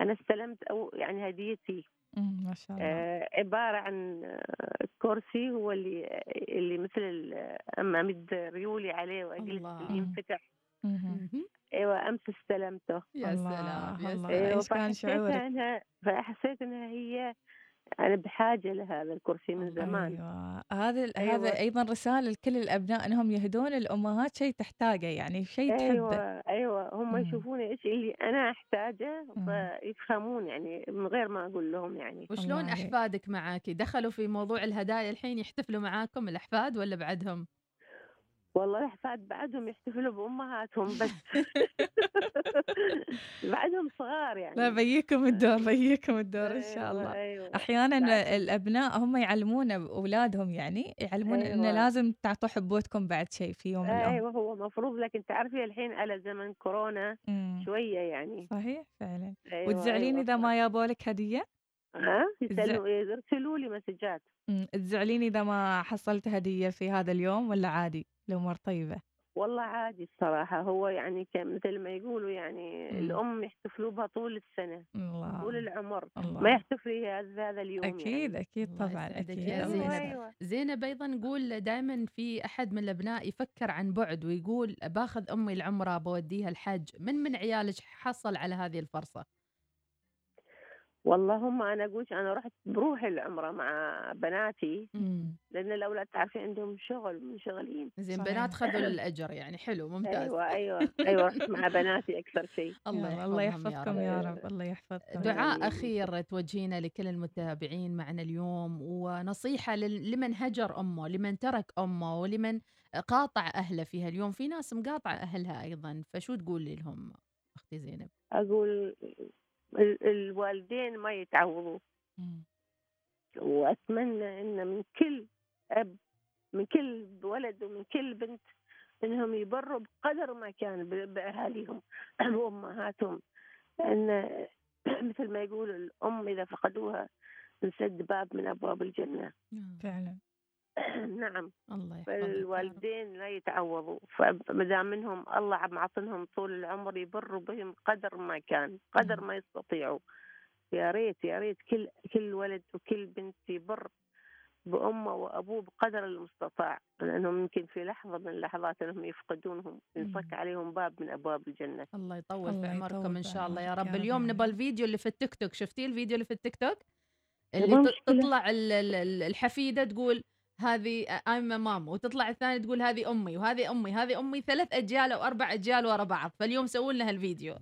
T: أنا استلمت أو يعني هديتي.
C: ما شاء الله.
T: آه عبارة عن آه، كرسي هو اللي اللي مثل ال- أما أمد ريولي عليه واجلس. ينفتح. أيوه أمس استلمته.
A: يا سلام يا سلام.
T: أيوه
C: إيش كان شعورك؟
T: فحسيت إنها هي أنا بحاجة لهذا الكرسي من زمان
C: أيوه هذا
T: أيوة.
C: هذا أيضا رسالة لكل الأبناء إنهم يهدون الأمهات شيء تحتاجه يعني شيء تحبه
T: أيوه أيوه هم
C: مم.
T: يشوفون إيش اللي أنا أحتاجه
C: مم.
T: فيفهمون يعني من غير ما أقول لهم يعني
A: وشلون. أحفادك معاكي دخلوا في موضوع الهدايا الحين يحتفلوا معاكم الأحفاد ولا بعدهم
T: والله الاحفاد بعدهم يحتفلوا بأمهاتهم بس. بعدهم صغار يعني.
C: لا بيكم الدور بيكم الدور إن شاء
T: أيوة،
C: الله.
T: أيوه
C: أحيانا
T: بعد-
C: الأبناء هم يعلمون أولادهم يعني يعلمون انه
T: أيوة.
C: لازم تعطوا حبوتكم بعد شيء في يوم الأم.
T: أيوه هو مفروض لكن تعرفي الحين على زمن كورونا
C: مم.
T: شوية يعني.
C: صحيح فعلا.
T: أيوة
C: وتزعلين
T: أيوة
C: إذا ما جابوا لك هدية؟
T: ها؟ يسألوا يرسلوا لي مسجات.
C: تزعلين إذا ما حصلت هدية في هذا اليوم ولا عادي الأمور طيبة؟
T: والله عادي الصراحة. هو يعني مثل ما يقولوا يعني
C: مم.
T: الأم يحتفلوا بها طول السنة
C: الله.
T: طول العمر. ما
C: الله
T: يحتفلي هذا هذا اليوم
C: أكيد
T: يعني.
C: أكيد
A: الله
C: طبعا
A: يا
C: الله
A: زينب.
T: أيوة.
A: زينب أيضا نقول دائما في أحد من الأبناء يفكر عن بعد ويقول باخذ أمي العمره بوديها الحج. من من عيالك حصل على هذه الفرصة؟
T: واللهم أنا أقول أنا رحت بروحي العمرة مع بناتي لأن الأولاد تعرفين عندهم شغل منشغلين
A: زين بنات خذوا الأجر يعني حلو ممتاز.
T: أيوه أيوه أيوه رحت مع بناتي أكثر شيء.
A: الله
C: الله يحفظكم يا رب. الله يحفظكم.
A: دعاء أخير توجهينه لكل المتابعين معنا اليوم ونصيحة لل- لمن هجر أمه لمن ترك أمه ولمن قاطع أهله فيها اليوم. في ناس مقاطعة أهلها أيضا فشو تقولي لهم أختي زينب؟
T: أقول الوالدين ما يتعوضوا. وأتمنى إن من كل أب من كل ولد ومن كل بنت إنهم يبروا بقدر ما كان ب- بأهاليهم وأمهاتهم. لأن مثل ما يقول الأم إذا فقدوها انسد باب من أبواب الجنة.
C: فعلا.
T: نعم.
A: الله
T: فالوالدين لا يتعوضوا. فما دام منهم الله عم عطنهم طول العمر يبروا بهم قدر ما كان قدر ما يستطيعوا. يا ريت يا ريت كل كل ولد وكل بنت يبر بأمه وأبوه بقدر المستطاع. لأنهم يمكن في لحظة من اللحظات أنهم يفقدونهم ينفك عليهم باب من أبواب الجنة.
A: الله يطول في عمركم
T: يطول
A: إن شاء الله. يا رب
T: يا رب
A: اليوم
T: يا
A: نبغى الفيديو اللي في التيك توك. شفتي الفيديو اللي في التيك توك؟ اللي. تطلع ال- ال- ال- الحفيدة تقول هذه I'm a mom. وتطلع الثانية تقول هذه أمي وهذه أمي هذه أمي ثلاث أجيال أو أربع أجيال ورا بعض. فاليوم سووا لنا هالفيديو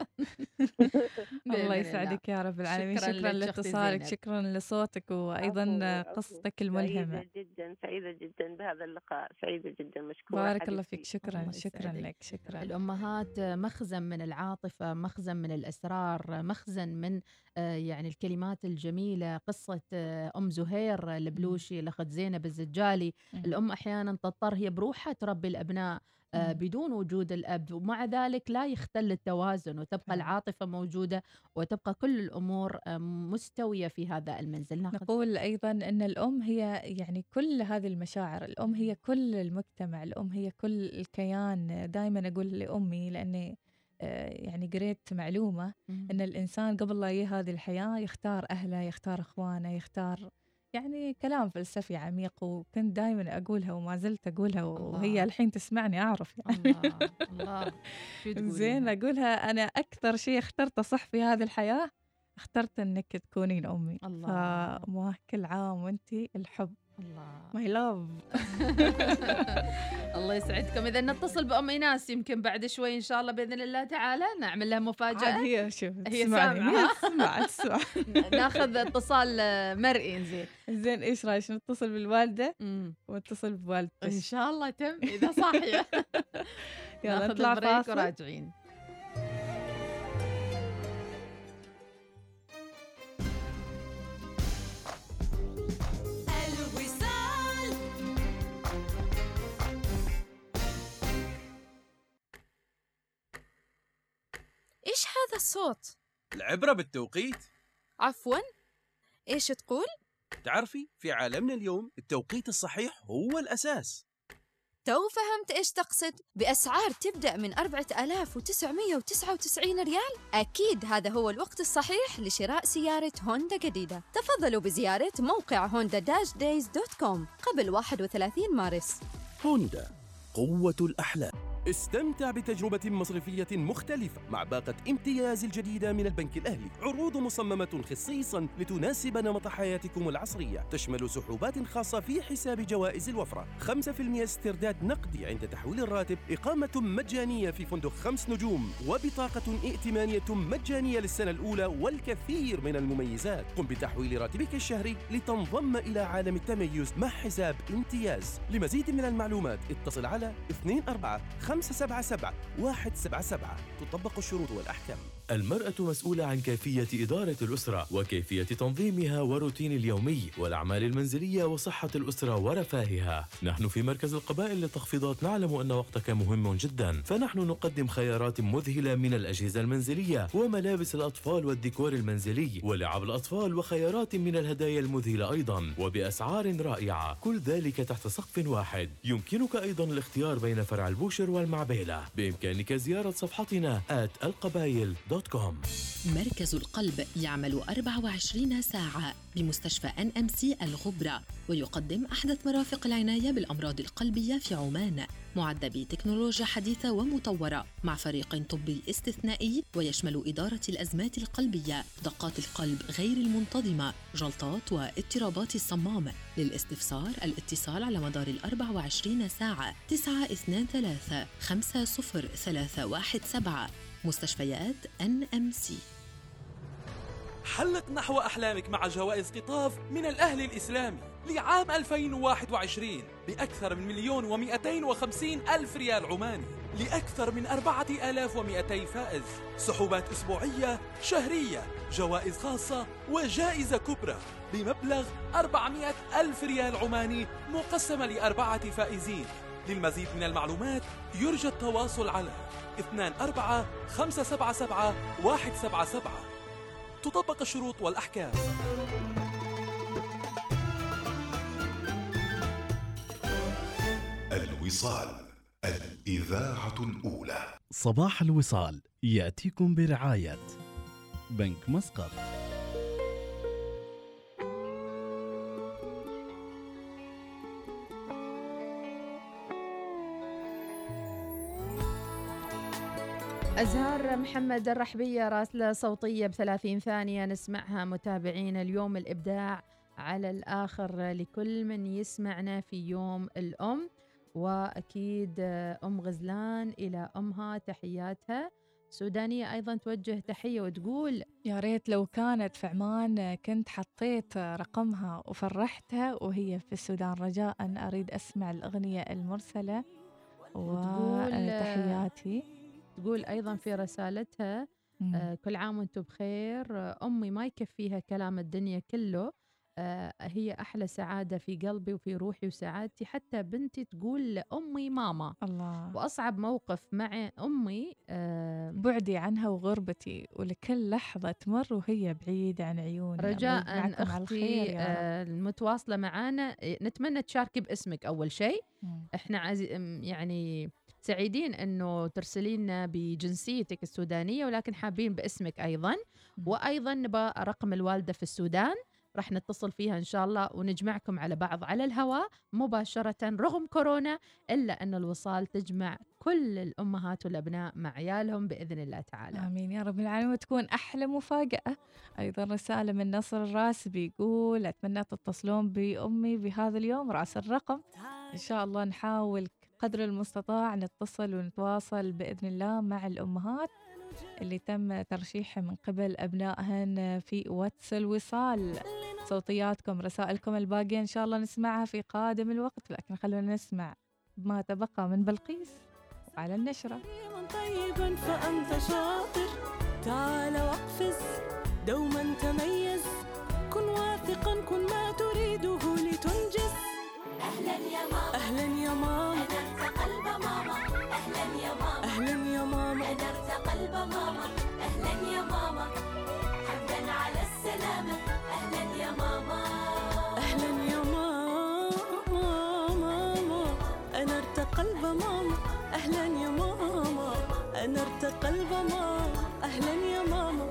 C: الله يسعدك يا رب العالمين.
A: شكراً
C: شكرا لاتصالك. شكرا لصوتك
T: عفو.
C: قصتك الملهمة.
T: سعيدة جدا سعيدة جدا بهذا اللقاء. سعيدة جدا مشكورة.
C: بارك الله. فيك. شكرا شكرا. لك شكرا.
A: الأمهات مخزن من العاطفة مخزن من الأسرار مخزن من آه، يعني الكلمات الجميلة قصة آه، أم زهير البلوشي الأخت زينب الزجالي الأم أحيانا تضطر هي بروحها تربي الأبناء آه، بدون وجود الأب ومع ذلك لا يختل التوازن وتبقى العاطفة موجودة وتبقى كل الأمور آه، مستوية في هذا المنزل. ناخذ
C: نقول أيضا إن الأم هي يعني كل هذه المشاعر الأم هي كل المجتمع الأم هي كل الكيان. دائما أقول لأمي لأني آه، يعني قريت معلومة إن الإنسان قبل لا يجي هذه الحياة يختار أهله يختار إخوانه يختار يعني كلام فلسفي عميق وكنت دائما أقولها وما زلت أقولها وهي
A: الله.
C: الحين تسمعني أعرف يعني
A: الله الله شو تقولين؟
C: زين أقولها أنا أكثر شيء اخترته صح في هذه الحياة اخترت إنك تكونين أمي
A: الله.
C: فمواه كل عام وانت الحب
A: الله.
C: my love
A: الله يسعدكم. إذا نتصل بأم إيناس يمكن بعد شوي إن شاء الله بإذن الله تعالى نعمل لها مفاجأة.
C: عاد هي شوف
A: هي سامعة.
C: هي تسمع تسمع
A: ناخذ اتصال مرئي زين.
C: زين إيش رأيك؟ نتصل بالوالدة؟ ونتصل بوالدتك.
A: إن شاء الله تم إذا صاحيه
C: يلا نطلع فاصل.
A: وراجعين.
U: إيش هذا الصوت؟
I: العبرة بالتوقيت.
U: عفوا. إيش تقول؟
I: تعرفي في عالمنا اليوم التوقيت الصحيح هو الأساس.
U: تو فهمت إيش تقصد؟ بأسعار تبدأ من 4999 ريال؟ أكيد هذا هو الوقت الصحيح لشراء سيارة هوندا جديدة. تفضلوا بزيارة موقع هوندا dash days dot com قبل 31 مارس.
I: هوندا قوة الأحلام. استمتع بتجربة مصرفية مختلفة مع باقة امتياز الجديدة من البنك الأهلي. عروض مصممة خصيصا لتناسب نمط حياتكم العصرية. تشمل سحوبات خاصة في حساب جوائز الوفرة. 5% استرداد نقدي عند تحويل الراتب. إقامة مجانية في فندق خمس نجوم. وبطاقة ائتمانية مجانية للسنة الأولى والكثير من المميزات. قم بتحويل راتبك الشهري لتنضم إلى عالم التميز مع حساب امتياز. لمزيد من المعلومات اتصل على 24 577 177 تطبق الشروط والأحكام.
V: المرأة مسؤولة عن كيفية إدارة الأسرة وكيفية تنظيمها وروتين اليومي والأعمال المنزلية وصحة الأسرة ورفاهها. نحن في مركز القبائل للتخفيضات نعلم أن وقتك مهم جدا. فنحن نقدم خيارات مذهلة من الأجهزة المنزلية وملابس الأطفال والديكور المنزلي ولعب الأطفال وخيارات من الهدايا المذهلة أيضا وبأسعار رائعة. كل ذلك تحت سقف واحد. يمكنك أيضا الاختيار بين فرع البوشر والمعبيلة. بإمكانك زيارة صفحتنا at القبايل dot com.
O: مركز القلب يعمل 24 ساعة بمستشفى NMC الغبرة ويقدم أحدث مرافق العناية بالأمراض القلبية في عمان. معد بتكنولوجيا حديثة ومطورة مع فريق طبي استثنائي ويشمل إدارة الأزمات القلبية دقات القلب غير المنتظمة جلطات واضطرابات الصمام. للاستفسار الاتصال على مدار ال 24 ساعة 923 50317 مستشفيات NMC
F: حلق نحو أحلامك مع جوائز قطاف من الأهل الإسلامي لعام 2021 بأكثر من مليون ومئتين وخمسين ألف ريال عماني لأكثر من أربعة آلاف ومئتي فائز. سحوبات أسبوعية شهرية جوائز خاصة وجائزة كبرى بمبلغ 400 ألف ريال عماني مقسمة لأربعة فائزين. للمزيد من المعلومات يرجى التواصل على 24 577 177 تطبق الشروط والأحكام.
B: الوصال الإذاعة الأولى.
L: صباح الوصال يأتيكم برعاية بنك مسقط.
A: أزهار محمد الرحبية راسلة صوتية بثلاثين ثانية. نسمعها متابعين اليوم الإبداع على الآخر لكل من يسمعنا في يوم الأم. وأكيد أم غزلان إلى أمها تحياتها. سودانية أيضا توجه تحية وتقول
C: يا ريت لو كانت في عمان كنت حطيت رقمها وفرحتها وهي في السودان. رجاء أريد أسمع الأغنية المرسلة وتحياتي.
A: تقول أيضا في رسالتها آه كل عام وأنتم بخير. آه أمي ما يكفيها كلام الدنيا كله آه هي أحلى سعادة في قلبي وفي روحي وسعادتي. حتى بنتي تقول لأمي ماما.
C: الله.
A: وأصعب موقف مع أمي آه
C: بعدي عنها وغربتي ولكل لحظة تمر وهي بعيدة عن عيوني.
A: رجاء أختي آه المتواصلة معانا. نتمنى تشاركي باسمك أول شيء. إحنا عزي يعني سعيدين إنه ترسلي لنا بجنسيتك السودانية ولكن حابين باسمك أيضا وأيضا نبغى رقم الوالدة في السودان راح نتصل فيها إن شاء الله ونجمعكم على بعض على الهواء مباشرة رغم كورونا إلا ان الوصال تجمع كل الأمهات والأبناء مع عيالهم بإذن الله تعالى.
C: آمين يا رب العالمين وتكون أحلى مفاجأة. أيضا رسالة من نصر الراسبي يقول أتمنى تتصلون بأمي بهذا اليوم رأس الرقم. إن شاء الله نحاول قدر المستطاع نتصل ونتواصل بإذن الله مع الأمهات اللي تم ترشيحها من قبل أبنائهن في واتس الوصال. صوتياتكم رسائلكم الباقية إن شاء الله نسمعها في قادم الوقت لكن خلونا نسمع ما تبقى من بلقيس وعلى النشرة.
S: طيبا فأنت شاطر تعال واقفز دوما تميز كن واثقا كن ما لتنجز
W: أهلا يا ماما.
S: أهلا يا ماما.
W: أنرت قلب ماما أهلا يا ماما. قلب ماما أهلا يا ماما. حمدا على السلامة أهلا يا ماما.
S: أهلا يا ماما ماما أنرت قلب ماما أهلا يا ماما أنرت قلب ماما. أهلا يا ماما.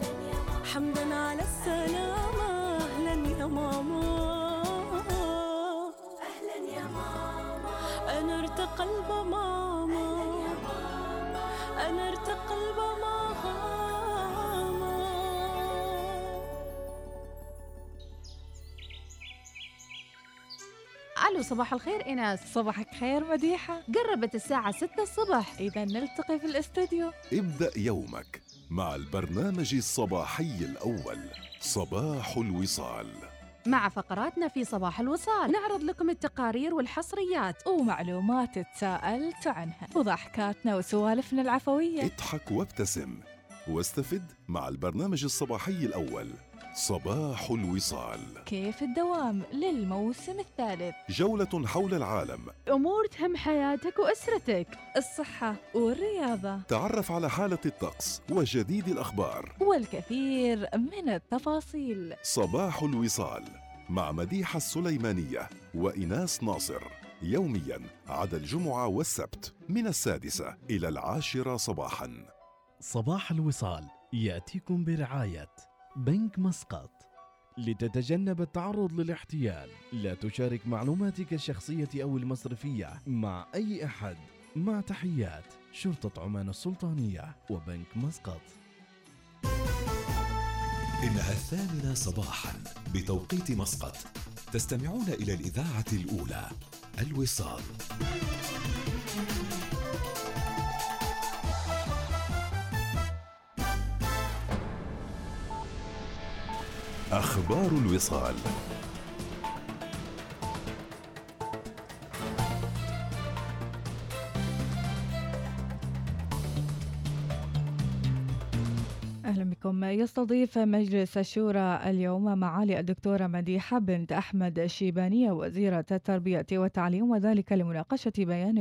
S: حمدا على السلامة. أهلا يا ماما. أنرت قلب ماما أنرت قلب ماما.
A: ألو صباح الخير إيناس.
C: صباحك خير مديحة.
A: قربت الساعة 6 الصبح.
C: اذا نلتقي في الاستوديو.
B: ابدأ يومك مع البرنامج الصباحي الأول صباح الوصال.
A: مع فقراتنا في صباح الوصال. نعرض لكم التقارير والحصريات
C: ومعلومات تساءلت عنها. وضحكاتنا وسوالفنا العفوية.
B: اضحك وابتسم واستفد مع البرنامج الصباحي الأول. صباح الوصال.
C: كيف الدوام للموسم الثالث؟
B: جولة حول العالم.
A: أمور تهم حياتك وأسرتك.
C: الصحة والرياضة.
B: تعرف على حالة الطقس وجديد الأخبار.
C: والكثير من التفاصيل.
B: صباح الوصال مع مديحة السليمانية وإناس ناصر. يوميا عدا الجمعة والسبت من السادسة إلى العاشرة صباحا.
L: صباح الوصال يأتيكم برعاية بنك مسقط. لتتجنب التعرض للاحتيال لا تشارك معلوماتك الشخصية أو المصرفية مع أي أحد. مع تحيات شرطة عمان السلطانية وبنك مسقط.
B: إنها الثامنة صباحا بتوقيت مسقط. تستمعون إلى الإذاعة الأولى الوصال. أخبار الوصال.
C: أهلا بكم. يستضيف مجلس الشورى اليوم معالي الدكتورة مديحة بنت أحمد الشيبانية وزيرة التربية والتعليم وذلك لمناقشة بيان